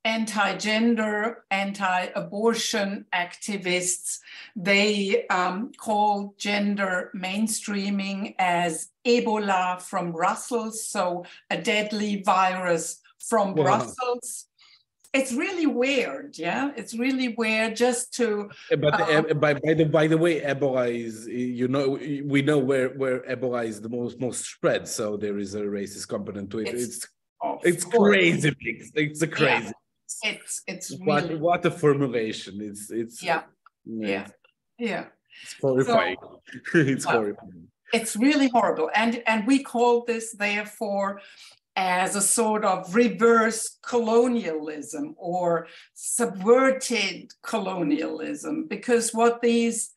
anti gender, anti abortion activists, they um, call gender mainstreaming as Ebola from Brussels, so a deadly virus from wow. Brussels it's really weird yeah? It's really weird just to but um, by, by the by the way ebola is you know we know where where ebola is the most most spread so there is a racist component to it. It's it's, it's crazy it's a crazy yeah. it's it's what really... what a formulation. It's it's yeah. Yeah. Yeah, it's horrifying. So, it's well, horrifying. it's really horrible. And and we call this therefore as a sort of reverse colonialism or subverted colonialism, because what these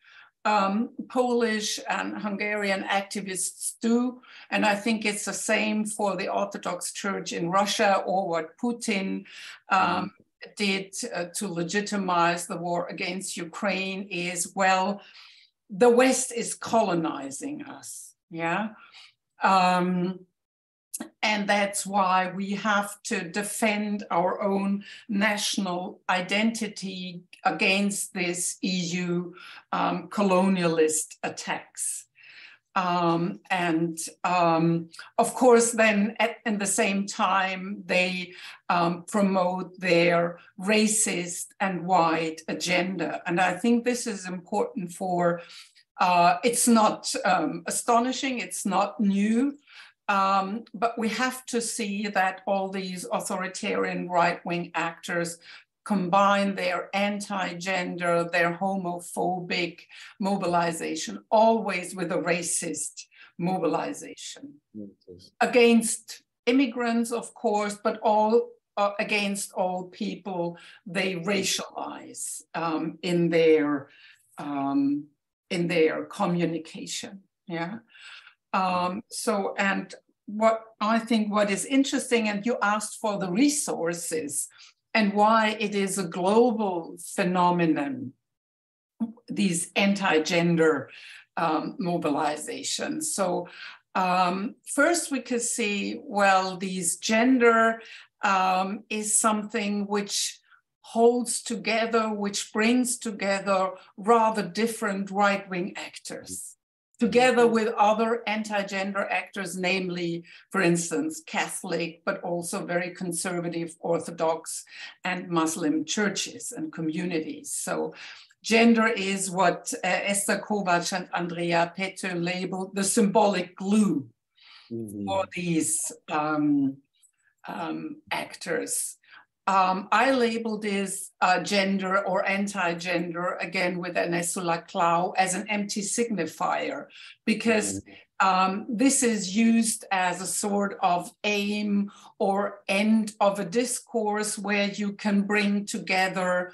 um, Polish and Hungarian activists do, and I think it's the same for the Orthodox Church in Russia or what Putin um, did uh, to legitimize the war against Ukraine, is well, the West is colonizing us. Yeah. Um, and that's why we have to defend our own national identity against this EU um, colonialist attacks. Um, and um, of course, then at, at, the same time, they um, promote their racist and white agenda. And I think this is important for, uh, it's not um, astonishing, it's not new, um, but we have to see that all these authoritarian right wing actors combine their anti gender, their homophobic mobilization, always with a racist mobilization yes. against immigrants, of course, but all uh, against all people they racialize um, in their um, in their communication. Yeah. Um, so, and what I think what is interesting, and you asked for the resources and why it is a global phenomenon, these anti-gender um, mobilizations. So Um, first, we could see, well, these gender um, is something which holds together, which brings together rather different right wing actors, together with other anti gender actors, namely, for instance, Catholic, but also very conservative Orthodox and Muslim churches and communities. So Gender is what uh, Eszter Kováts and Andrea Pető labeled the symbolic glue mm-hmm. for these um, um, actors. Um, I labeled this uh, gender or anti-gender again with Ernesto Laclau as an empty signifier because mm-hmm. um, this is used as a sort of aim or end of a discourse where you can bring together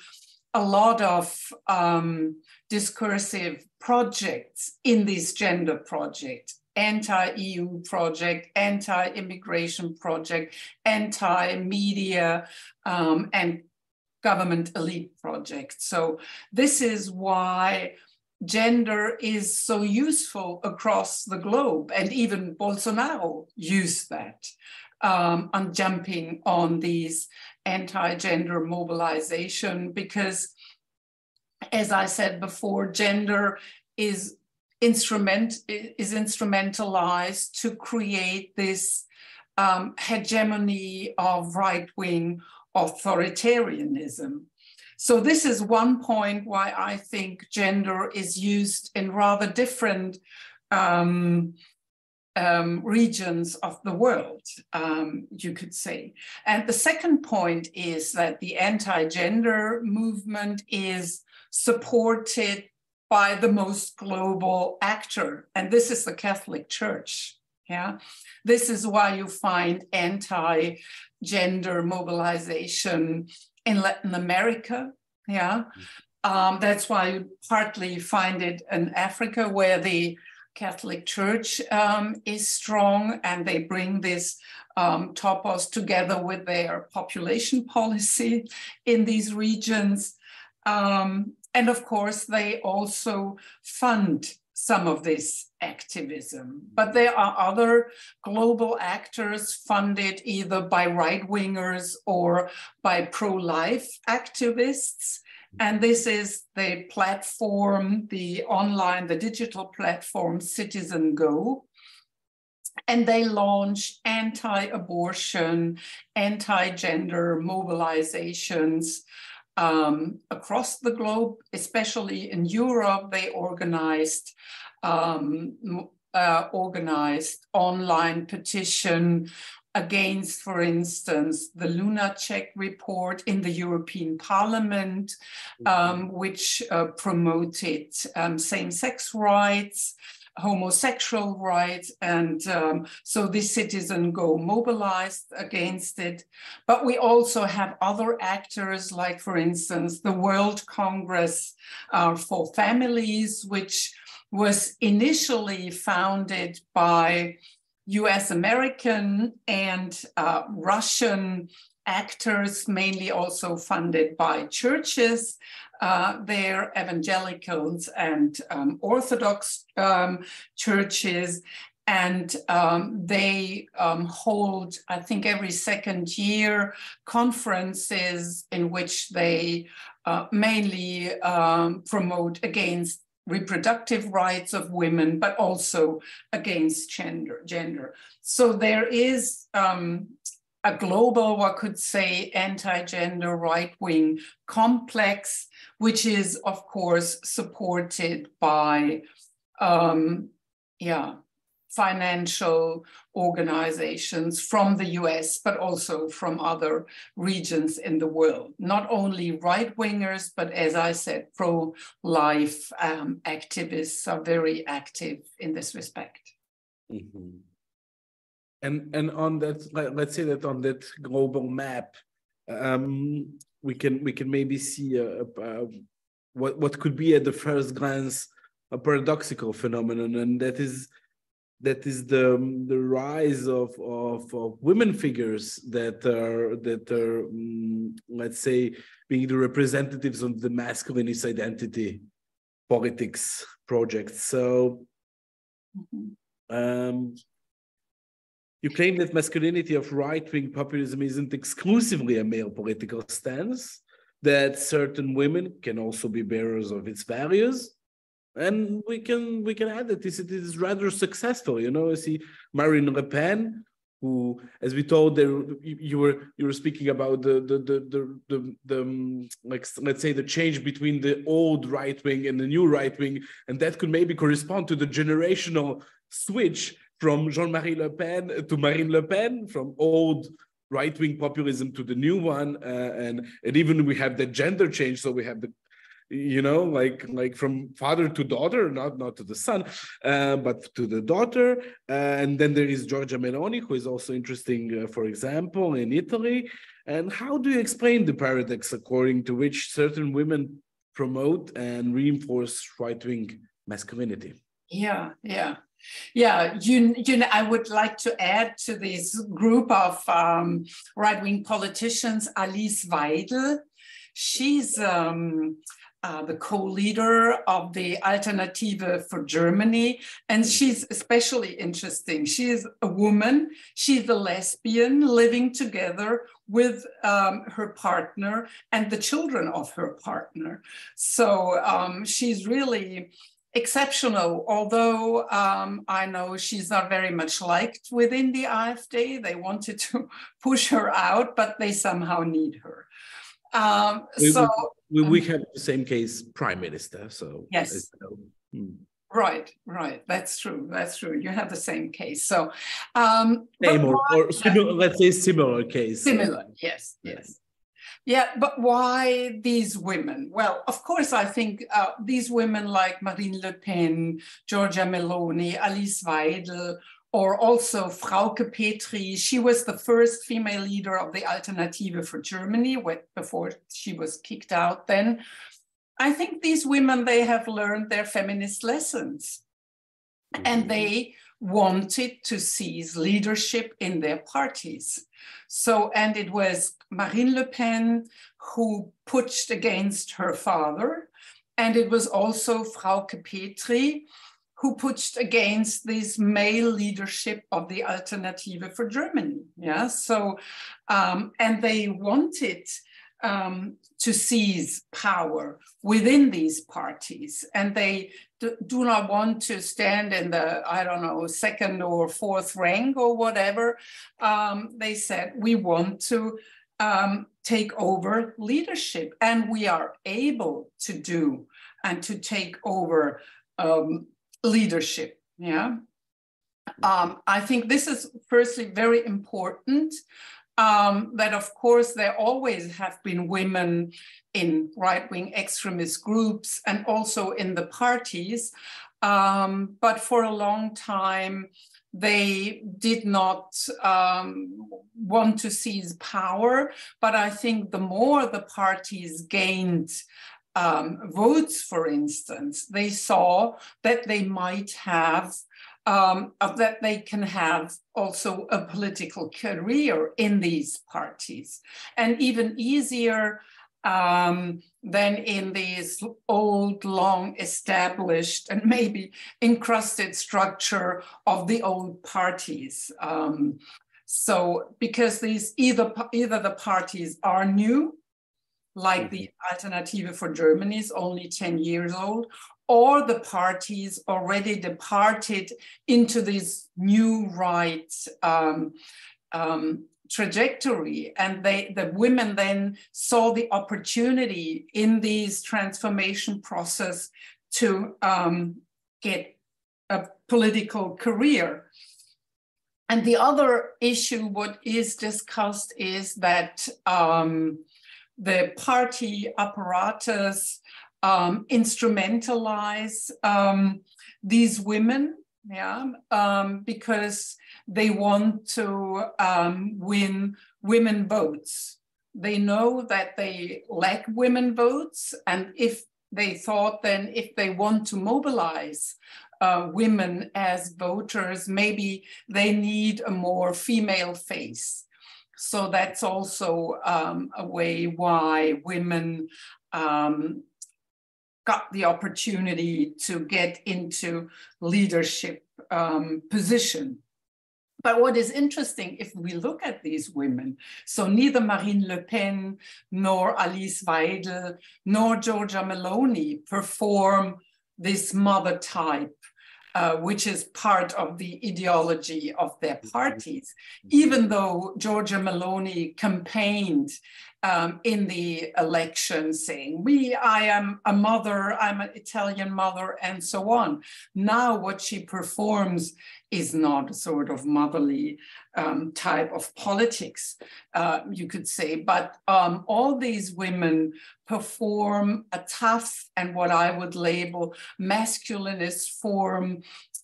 a lot of um, discursive projects in this gender project anti-EU project, anti-immigration project, anti-media um, and government elite project. So this is why gender is so useful across the globe. And even Bolsonaro used that um, on jumping on these anti-gender mobilization because as I said before, gender is instrument is instrumentalized to create this um, hegemony of right-wing authoritarianism. So this is one point why I think gender is used in rather different um, um, regions of the world, um, you could say. And the second point is that the anti-gender movement is supported by the most global actor, and this is the Catholic Church. Yeah, this is why you find anti-gender mobilization in Latin America. Yeah, um, that's why you partly find it in Africa, where the Catholic Church um, is strong and they bring this um, topos together with their population policy in these regions. Um, and of course, they also fund some of this activism. But there are other global actors funded either by right wingers or by pro life activists and this is the platform, the online, the digital platform CitizenGO. And they launch anti abortion, anti gender mobilizations um, across the globe, especially in Europe. They organized um, uh, organized online petition against, for instance, the Lunacek report in the European Parliament, mm-hmm. um, which uh, promoted um, same sex rights. Homosexual rights, and um, so this CitizenGO mobilized against it. But we also have other actors, like, for instance, the World Congress uh, for Families, which was initially founded by US American and uh, Russian actors, mainly also funded by churches. Uh, they're evangelicals and um, Orthodox um, churches. And um, they um, hold, I think, every second year conferences in which they uh, mainly um, promote against reproductive rights of women, but also against gender. gender. So there is um, a global, what could say, anti-gender right-wing complex, which is, of course, supported by, um, yeah, financial organizations from the US, but also from other regions in the world. Not only right wingers, but as I said, pro life um, activists are very active in this respect. Mm-hmm. And, and on that, let's say that on that global map, um, we can we can maybe see a, a, a, what what could be at the first glance a paradoxical phenomenon, and that is that is the the rise of, of, of women figures that are that are um, let's say being the representatives of the masculinist identity politics projects so mm-hmm. Um, you claim that masculinity of right-wing populism isn't exclusively a male political stance, that certain women can also be bearers of its values. And we can we can add that this it is rather successful. You know, you see Marine Le Pen, who, as we told, there you were you were speaking about the the the the, the, the um, like let's say the change between the old right wing and the new right wing, and that could maybe correspond to the generational switch from Jean-Marie Le Pen to Marine Le Pen, from old right-wing populism to the new one, uh, and and even we have the gender change, so we have the you know like like from father to daughter not not to the son uh, but to the daughter. Uh, and then there is giorgia meloni who is also interesting uh, for example in italy. And how do you explain the paradox according to which certain women promote and reinforce right-wing masculinity? Yeah yeah yeah, you, you know, I would like to add to this group of um, right-wing politicians, Alice Weidel. She's um, uh, the co-leader of the Alternative for Germany, and she's especially interesting. She is a woman. She's a lesbian living together with um, her partner and the children of her partner. So um, she's really exceptional, although um, I know she's not very much liked within the AfD. They wanted to push her out, but they somehow need her. Um, we, so we, we, have the same case, prime minister. So yes. Hmm. Right, right. That's true. That's true. You have the same case. So, um, same or, or similar, let's say similar case. Similar. Yes. Yes. Yeah, but why these women? Well, of course, I think uh, these women like Marine Le Pen, Giorgia Meloni, Alice Weidel, or also Frauke Petry. She was the first female leader of the Alternative for Germany before she was kicked out then. I think these women, they have learned their feminist lessons mm-hmm. and they wanted to seize leadership in their parties. So, and it was Marine Le Pen who pushed against her father, and it was also Frauke Petry who pushed against this male leadership of the Alternative for Germany. Yeah, so, um, and they wanted um, to seize power within these parties. And they do, do, not want to stand in the, I don't know, second or fourth rank or whatever. Um, they said, we want to um, take over leadership. And we are able to do and to take over um, leadership. Yeah. Um, I think this is firstly very important um, that of course there always have been women in right-wing extremist groups and also in the parties. Um, but for a long time, they did not um, want to seize power. But I think the more the parties gained um, votes, for instance, they saw that they might have um, that they can have also a political career in these parties. And even easier um, than in these old, long established and maybe encrusted structure of the old parties. Um, so because these either, either the parties are new, like the mm-hmm. Alternative for Germany is only 10 years old, or the parties already departed into this new right um, um, trajectory. And they the women then saw the opportunity in this transformation process to um, get a political career. And the other issue what is discussed is that um, the party apparatus um, instrumentalize um, these women, yeah, um, because they want to um, win women votes. They know that they lack women votes, and if they thought then if they want to mobilize uh, women as voters, maybe they need a more female face. So that's also um, a way why women um, got the opportunity to get into leadership um, position. But what is interesting, if we look at these women, so neither Marine Le Pen, nor Alice Weidel, nor Giorgia Meloni perform this mother type uh, which is part of the ideology of their mm-hmm. parties, even though Giorgia Meloni campaigned um, in the election saying, we, I am a mother, I'm an Italian mother, and so on. Now what she performs is not a sort of motherly um, type of politics, uh, you could say. But um, all these women perform a tough and what I would label masculinist form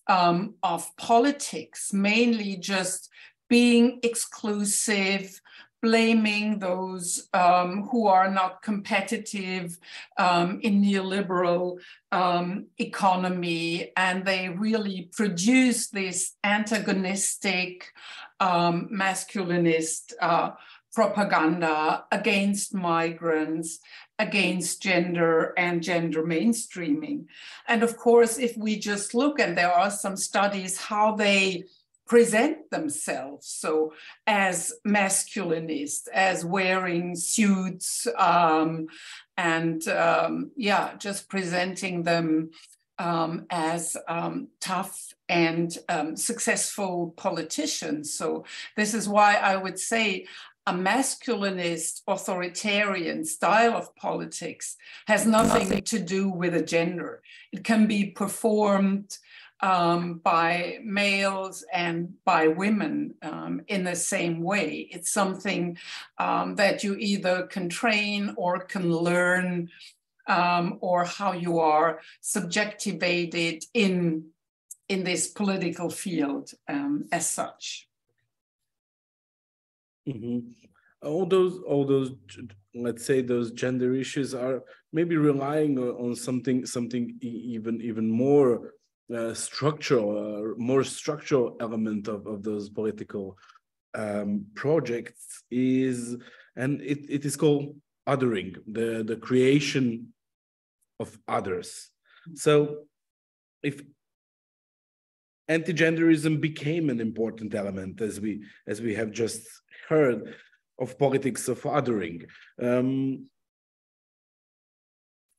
um, of politics, mainly just being exclusive, blaming those um, who are not competitive um, in neoliberal um, economy. And they really produce this antagonistic, um, masculinist uh, propaganda against migrants, against gender and gender mainstreaming. And of course, if we just look, and there are some studies how they present themselves. So as masculinist as wearing suits um, and um, yeah just presenting them um, as um, tough and um, successful politicians. So this is why i would say a masculinist authoritarian style of politics has nothing. to do with a gender. It can be performed um, by males and by women um, in the same way. It's something um, that you either can train or can learn, um, or how you are subjectivated in, in this political field um, as such. Mm-hmm. All those, all those, let's say, those gender issues are maybe relying on something, something even, even more uh, structural, uh, more structural element of, of those political um, projects is, and it, it is called othering, the, the creation of others. So if anti-genderism became an important element, as we, as we have just heard, of politics of othering. Um,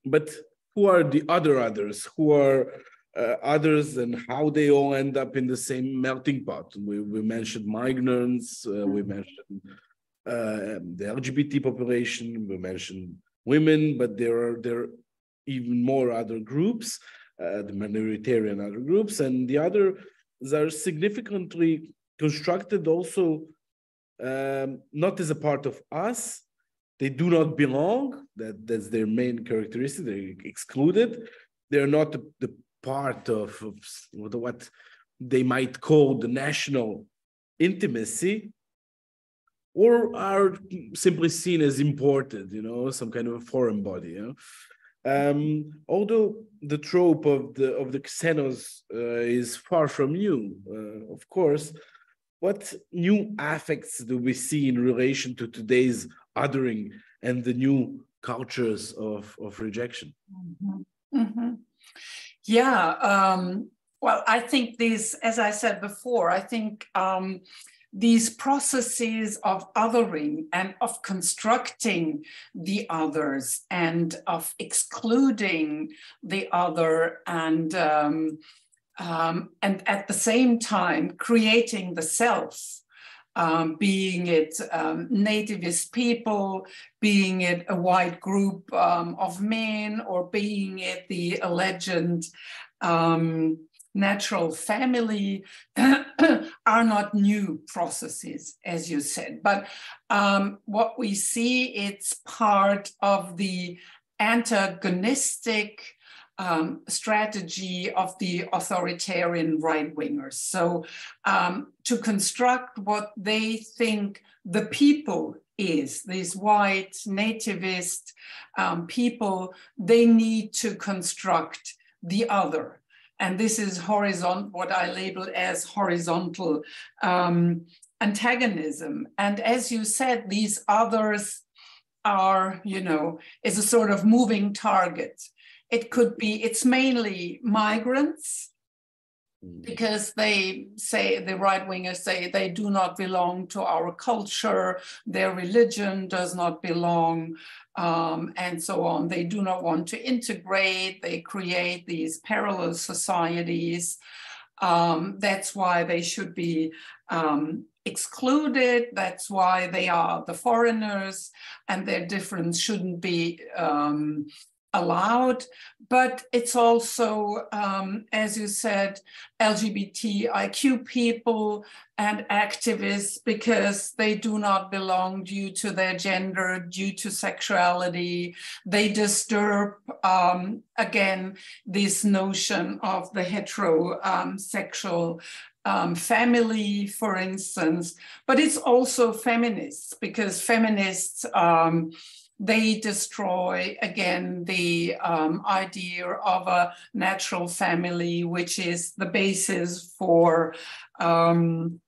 but who are the other others? Who are uh, others and how they all end up in the same melting pot. We, we mentioned migrants, uh, we mm-hmm. mentioned uh, the LGBT population, we mentioned women, but there are there are even more other groups, uh, the minoritarian other groups, and the others are significantly constructed also um, not as a part of us. They do not belong. That that's their main characteristic. They're excluded. They're not the, the part of, what they might call the national intimacy or are simply seen as imported, you know, some kind of a foreign body. You know? Um, although the trope of the of the xenos uh, is far from new, uh, of course, what new affects do we see in relation to today's othering and the new cultures of, of rejection? Mm-hmm. Mm-hmm. Yeah. Um, well, I think these, as I said before, I think um, these processes of othering and of constructing the others and of excluding the other and um, um, and at the same time creating the self um, being it um, nativist people, being it a white group um, of men, or being it the alleged um, natural family, are not new processes, as you said. But um, what we see, it's part of the antagonistic um, strategy of the authoritarian right wingers. So, um, to construct what they think the people is, these white nativist um, people, they need to construct the other. And this is horizontal, what I label as horizontal um, antagonism. And as you said, these others are, you know, is a sort of moving target it could be, it's mainly migrants, mm. because they say the right wingers say they do not belong to our culture, their religion does not belong, um, and so on. They do not want to integrate, they create these parallel societies. Um, that's why they should be um, excluded. That's why they are the foreigners, and their difference shouldn't be um, allowed, but it's also, um, as you said, LGBTIQ people and activists because they do not belong due to their gender, due to sexuality. They disturb, um, again, this notion of the heterosexual um, family, for instance, but it's also feminists because feminists um, they destroy again the um, idea of a natural family, which is the basis for um,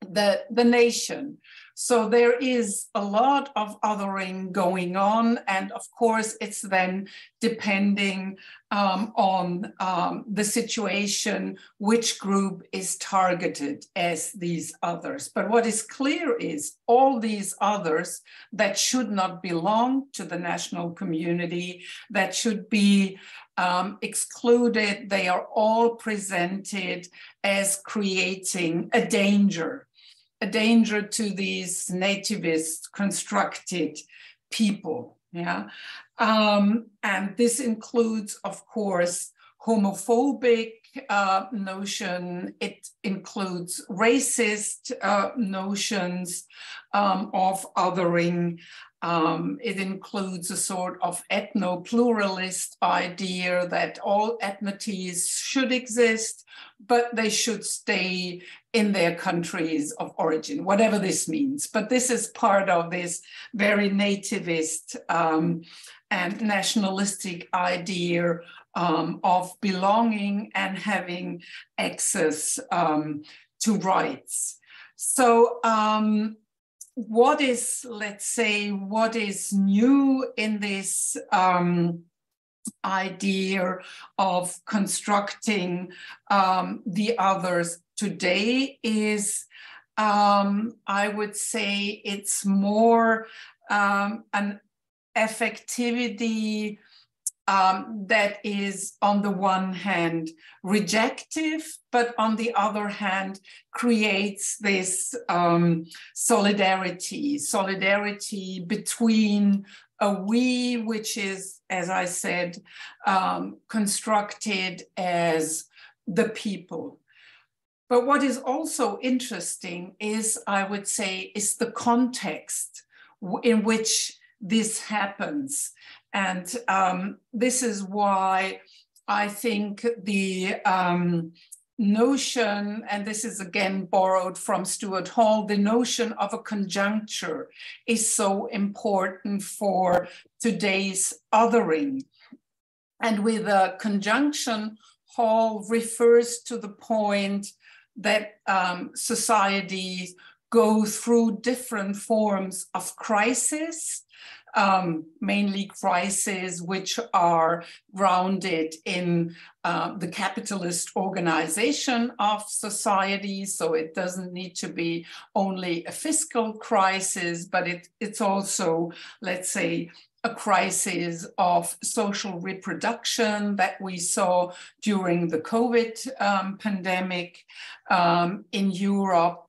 the, the nation. So there is a lot of othering going on. And of course, it's then depending um, on um, the situation, which group is targeted as these others. But what is clear is all these others that should not belong to the national community, that should be um, excluded, they are all presented as creating a danger a danger to these nativist constructed people. Yeah. Um, and this includes, of course, homophobic uh, notion. It includes racist uh, notions um, of othering. Um, it includes a sort of ethno-pluralist idea that all ethnicities should exist, but they should stay in their countries of origin, whatever this means. But this is part of this very nativist um, and nationalistic idea um, of belonging and having access um, to rights. So um, what is, let's say, what is new in this um, idea of constructing um, the others today is, um, I would say, it's more um, an affectivity um, that is, on the one hand, rejective, but on the other hand, creates this um, solidarity, solidarity between a we, which is, as I said, um, constructed as the people. But what is also interesting is, I would say, is the context in which this happens. And um, this is why I think the um, notion, and this is again borrowed from Stuart Hall, the notion of a conjuncture is so important for today's othering. And with a conjunction, Hall refers to the point that um, societies go through different forms of crisis um, mainly crises which are grounded in uh, the capitalist organization of society. So it doesn't need to be only a fiscal crisis, but it, it's also, let's say, a crisis of social reproduction that we saw during the COVID um, pandemic um, in Europe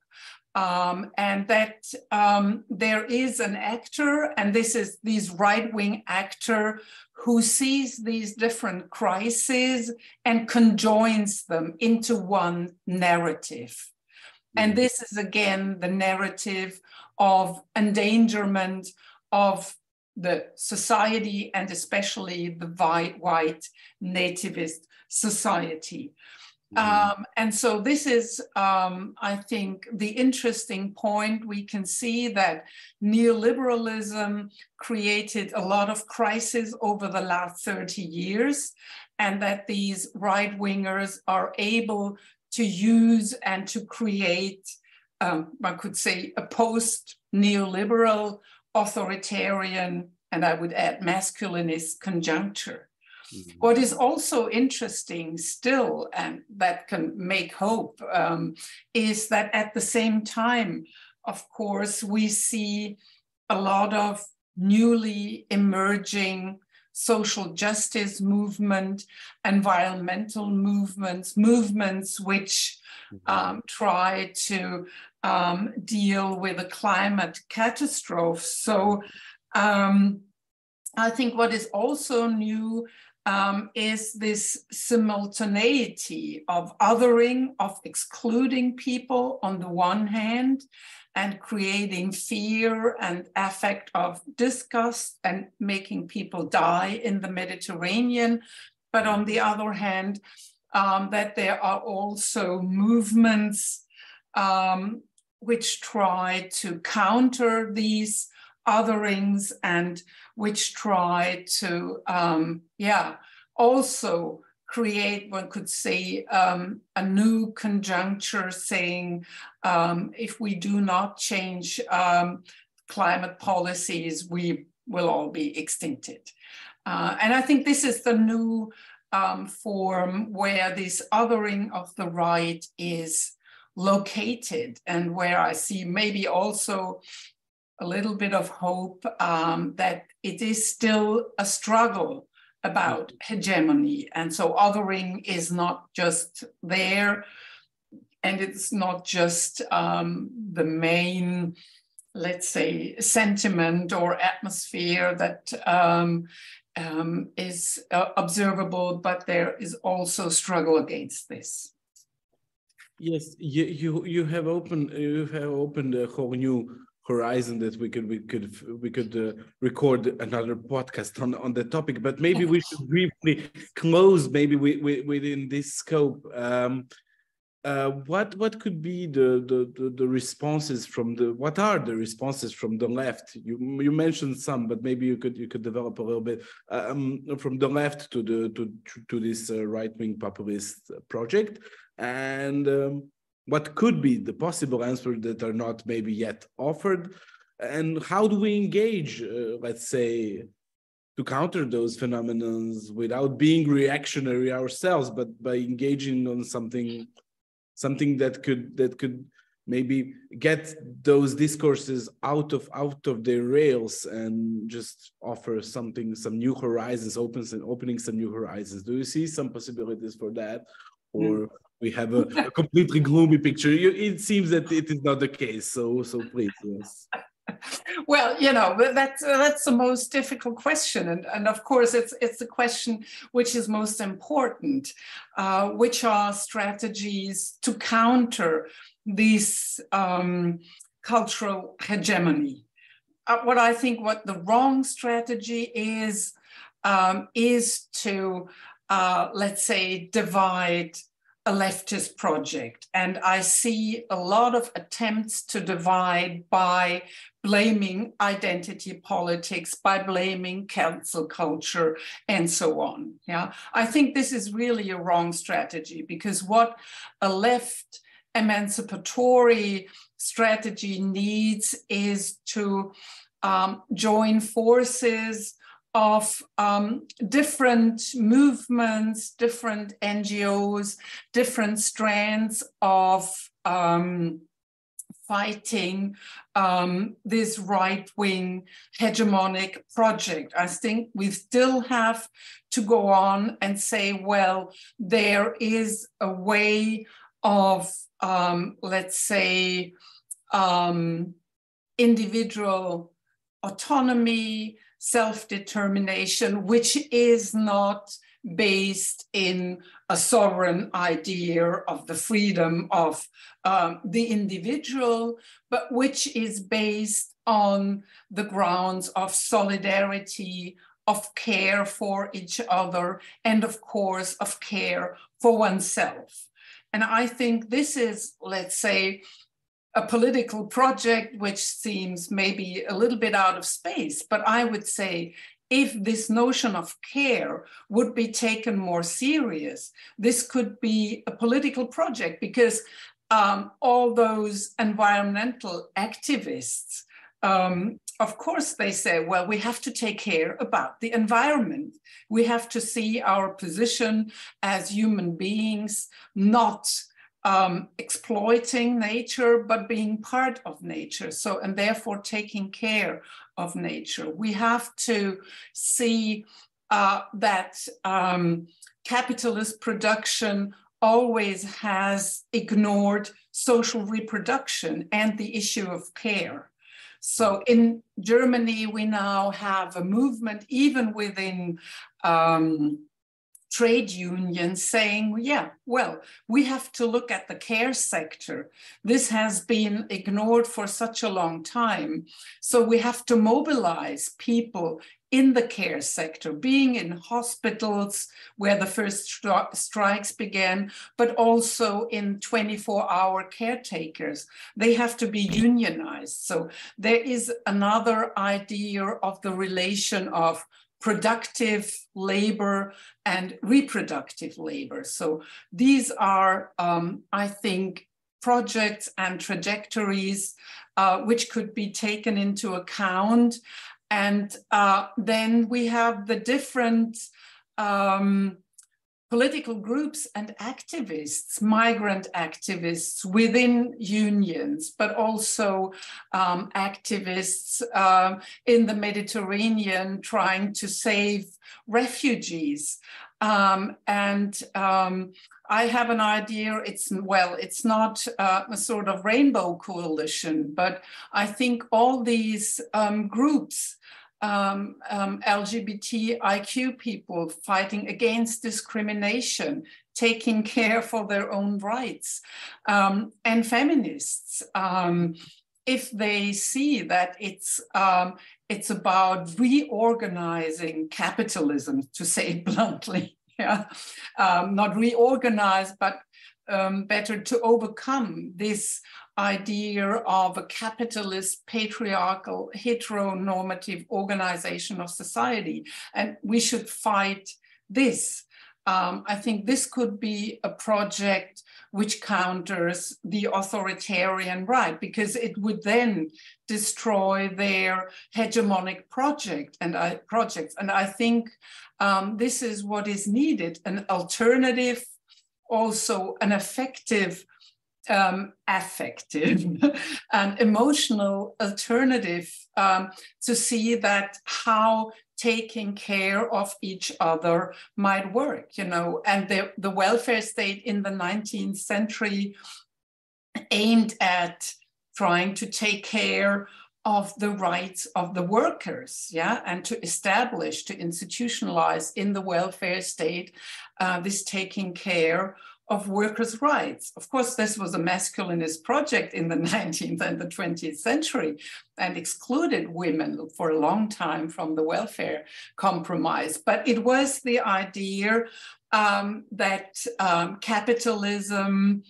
um, and that um, there is an actor, and this is this right-wing actor who sees these different crises and conjoins them into one narrative. And mm-hmm. this is again the narrative of endangerment of the society and especially the white, white nativist society. Mm-hmm. Um, and so this is, um, I think, the interesting point. We can see that neoliberalism created a lot of crisis over the last 30 years, and that these right wingers are able to use and to create, um, one could say, a post neoliberal, authoritarian, and I would add masculinist conjuncture. Mm-hmm. What is also interesting still, and that can make hope, um, is that at the same time, of course, we see a lot of newly emerging social justice movement, environmental movements, movements which. Um, try to um, deal with a climate catastrophe. So um, I think what is also new um, is this simultaneity of othering, of excluding people on the one hand, and creating fear and affect of disgust and making people die in the Mediterranean. But on the other hand, um, that there are also movements um, which try to counter these otherings and which try to, um, yeah, also create, one could say, um, a new conjuncture saying um, if we do not change um, climate policies, we will all be extincted. Uh, and I think this is the new um, form where this othering of the right is located and where I see maybe also a little bit of hope um, that it is still a struggle about hegemony. And so othering is not just there, and it's not just um, the main, let's say, sentiment or atmosphere that um, um, is uh, observable, but there is also struggle against this. Yes, you you you have opened you have opened a whole new horizon that we could we could we could uh, record another podcast on on the topic but maybe we should briefly close maybe we, we, within this scope um, uh, what what could be the, the, the responses from the what are the responses from the left? You you mentioned some but maybe you could you could develop a little bit um, from the left to the to to this uh, right wing populist project. And um, what could be the possible answers that are not maybe yet offered? And how do we engage uh, let's say to counter those phenomena without being reactionary ourselves but by engaging on something something that could that could maybe get those discourses out of out of their rails and just offer something some new horizons opens and opening some new horizons do you see some possibilities for that or mm we have a, a completely gloomy picture. It seems that it is not the case. So, so please, yes. well, you know that's uh, that's the most difficult question, and and of course it's it's the question which is most important. Uh, which are strategies to counter this um, cultural hegemony? Uh, what I think what the wrong strategy is um, is to uh, let's say divide a leftist project. And I see a lot of attempts to divide by blaming identity politics, by blaming cancel culture, and so on. Yeah, I think this is really a wrong strategy because what a left emancipatory strategy needs is to um, join forces of um, different movements, different NGOs, different strands of um, fighting um, this right wing hegemonic project. I think we still have to go on and say, well, there is a way of, um, let's say, um, individual autonomy, self determination, which is not based in a sovereign idea of the freedom of um, the individual, but which is based on the grounds of solidarity, of care for each other, and of course, of care for oneself. And I think this is, let's say, a political project which seems maybe a little bit out of space. But I would say if this notion of care would be taken more serious, this could be a political project because um, all those environmental activists um, of course, they say, well, we have to take care about the environment. We have to see our position as human beings, not um, exploiting nature, but being part of nature. So, and therefore taking care of nature. We have to see uh, that um, capitalist production always has ignored social reproduction and the issue of care. So in Germany, we now have a movement, even within um, trade unions saying, yeah, well, we have to look at the care sector. This has been ignored for such a long time. So we have to mobilize people in the care sector, being in hospitals where the first stri strikes began, but also in 24 hour caretakers. They have to be unionized. So there is another idea of the relation of productive labor and reproductive labor. So these are, um, I think, projects and trajectories uh, which could be taken into account. And uh, then we have the different um, political groups and activists, migrant activists within unions, but also um, activists uh, in the Mediterranean trying to save refugees. Um, and um, I have an idea. It's well, it's not uh, a sort of rainbow coalition, but I think all these um, groups um, um, LGBTIQ people fighting against discrimination, taking care for their own rights, um, and feminists. Um, if they see that it's um, it's about reorganizing capitalism, to say it bluntly, yeah, um, not reorganize, but better to overcome this idea of a capitalist, patriarchal, heteronormative organization of society. And we should fight this. Um, I think this could be a project which counters the authoritarian right, because it would then destroy their hegemonic project and I, projects. And I think um, this is what is needed: an alternative, also an effective um, affective and emotional alternative um, to see that how taking care of each other might work, you know, and the, the welfare state in the 19th century aimed at trying to take care of the rights of the workers, yeah, and to establish, to institutionalize in the welfare state uh, this taking care of workers' rights. Of course, this was a masculinist project in the 19th and the 20th century and excluded women for a long time from the welfare compromise. But it was the idea um, that um, capitalism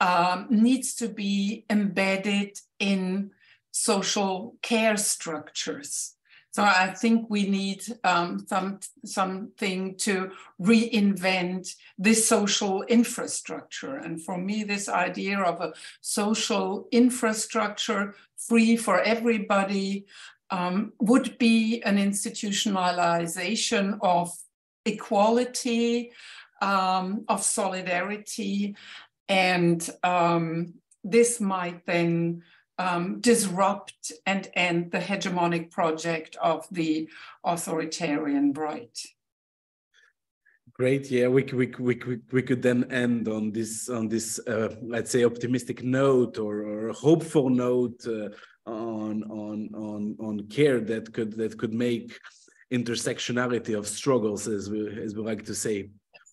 um, needs to be embedded in social care structures. So I think we need um, some something to reinvent this social infrastructure. And for me, this idea of a social infrastructure free for everybody um, would be an institutionalization of equality, um, of solidarity, and um, this might then um, disrupt and end the hegemonic project of the authoritarian right. Great. Yeah, we, we, we, we could then end on this on this uh, let's say optimistic note or, or hopeful note uh, on on on on care that could that could make intersectionality of struggles, as we as we like to say,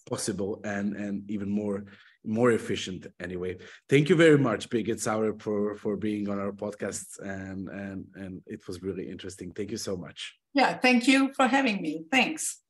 possible and and even more more efficient anyway. Thank you very much, Birgit Sauer, for for being on our podcast, and and and it was really interesting. Thank you so much. Yeah, thank you for having me. Thanks.